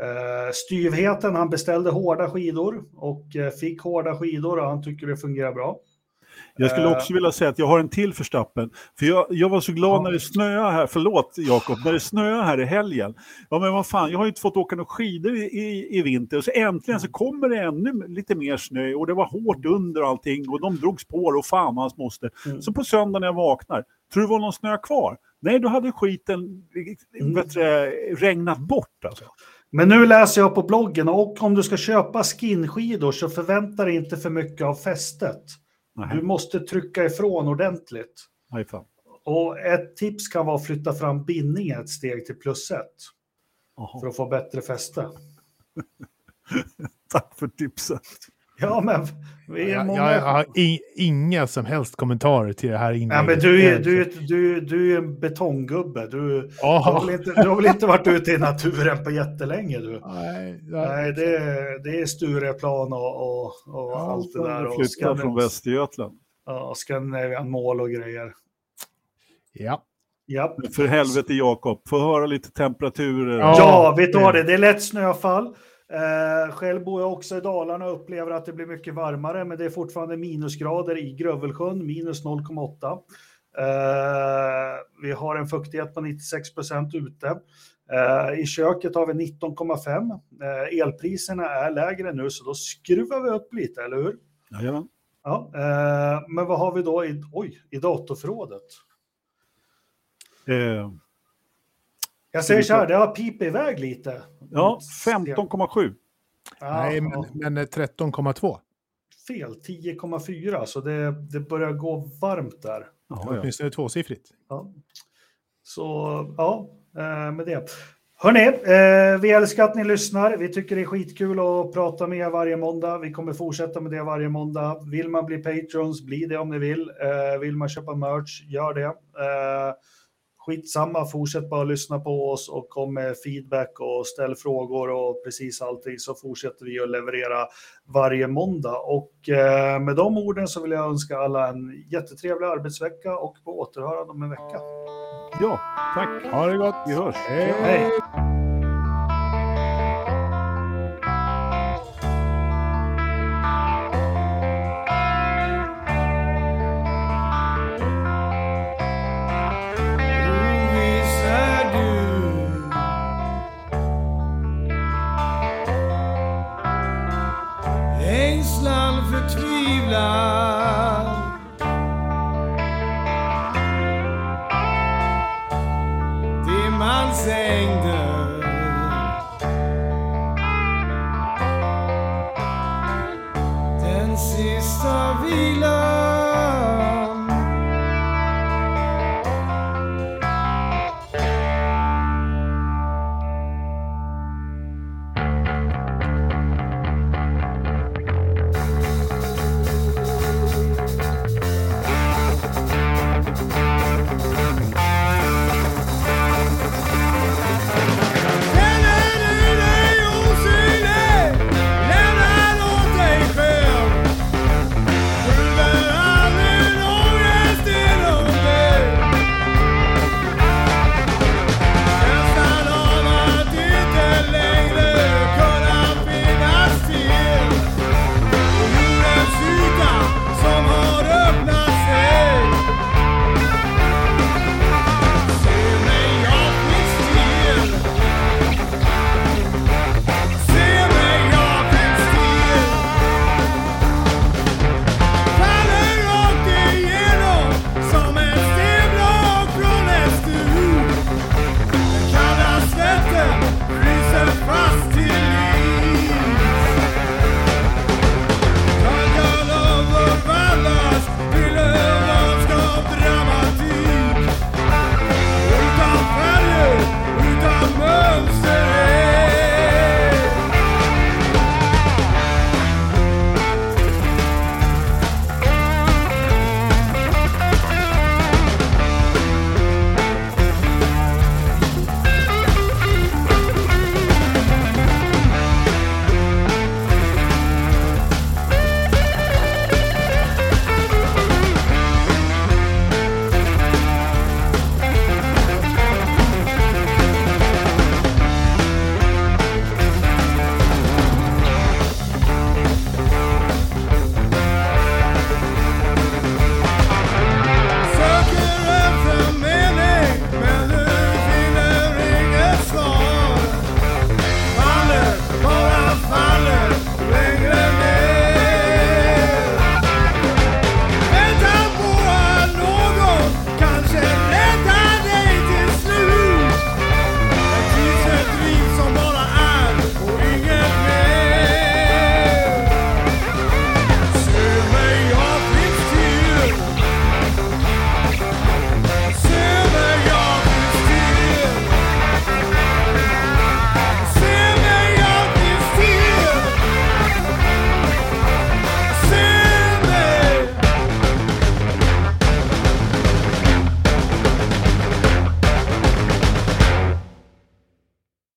uh, styvheten, han beställde hårda skidor och uh, fick hårda skidor och han tycker det fungerar bra. Jag skulle också vilja säga att jag har en till förstappen. För jag, jag var så glad när det snöade här, förlåt Jakob, när det snöade här i helgen. Ja men vad fan, jag har ju inte fått åka några skidor i, i, i vinter. Så äntligen så kommer det ännu lite mer snö och det var hårt under allting och de drogs på och fan hans moster. Mm. Så på söndag när jag vaknar, tror du det var någon snö kvar? Nej, då hade skiten mm. bättre, regnat bort alltså. Men nu läser jag på bloggen och om du ska köpa skinskidor så förvänta dig inte för mycket av fästet. Du måste trycka ifrån ordentligt. Nej, Och ett tips kan vara att flytta fram bindningen ett steg till plus ett. Aha. För att få bättre fäste. Tack för tipset. Ja, men vi är många... Jag, jag har i, inga som helst kommentarer till det här inlägget. Ja, men du, är, du, du, du är en betonggubbe. Du, du, har väl inte, du har väl inte varit ute i naturen på jättelänge? Du. Nej, Nej det, det är Stureplan och, och, och ja, allt det där. Flyttar från Västergötland. Ja, Scandinavian mål och grejer. Ja. Ja. För helvete Jakob, få höra lite temperaturer. Ja, ja vi tar det. Det är lätt snöfall. Eh, själv bor jag också i Dalarna och upplever att det blir mycket varmare, men det är fortfarande minusgrader i Grövelsjön, minus 0,8. Eh, vi har en fuktighet på 96 procent ute. Eh, I köket har vi 19,5. Eh, elpriserna är lägre nu, så då skruvar vi upp lite, eller hur? Jajamän. Ja, eh, men vad har vi då i, oj, i datorförrådet? Eh, jag säger så här, det har pipit iväg lite. Ja, 15,7. Nej, men, men 13,2. Eh, Fel, 10,4. Så det, det börjar gå varmt där. Ja, ja. Åtminstone tvåsiffrigt. Ja. Så, ja, eh, med det. Hörni, eh, vi älskar att ni lyssnar. Vi tycker det är skitkul att prata med er varje måndag. Vi kommer fortsätta med det varje måndag. Vill man bli patrons, bli det om ni vill. vill man köpa merch, gör det skitsamma, fortsätt bara lyssna på oss och kom med feedback och ställ frågor och precis allting så fortsätter vi att leverera varje måndag. Och eh, med de orden så vill jag önska alla en jättetrevlig arbetsvecka och på återhörande om en vecka. Ja, tack. Ha det gott. Vi hörs. Hej. Hej!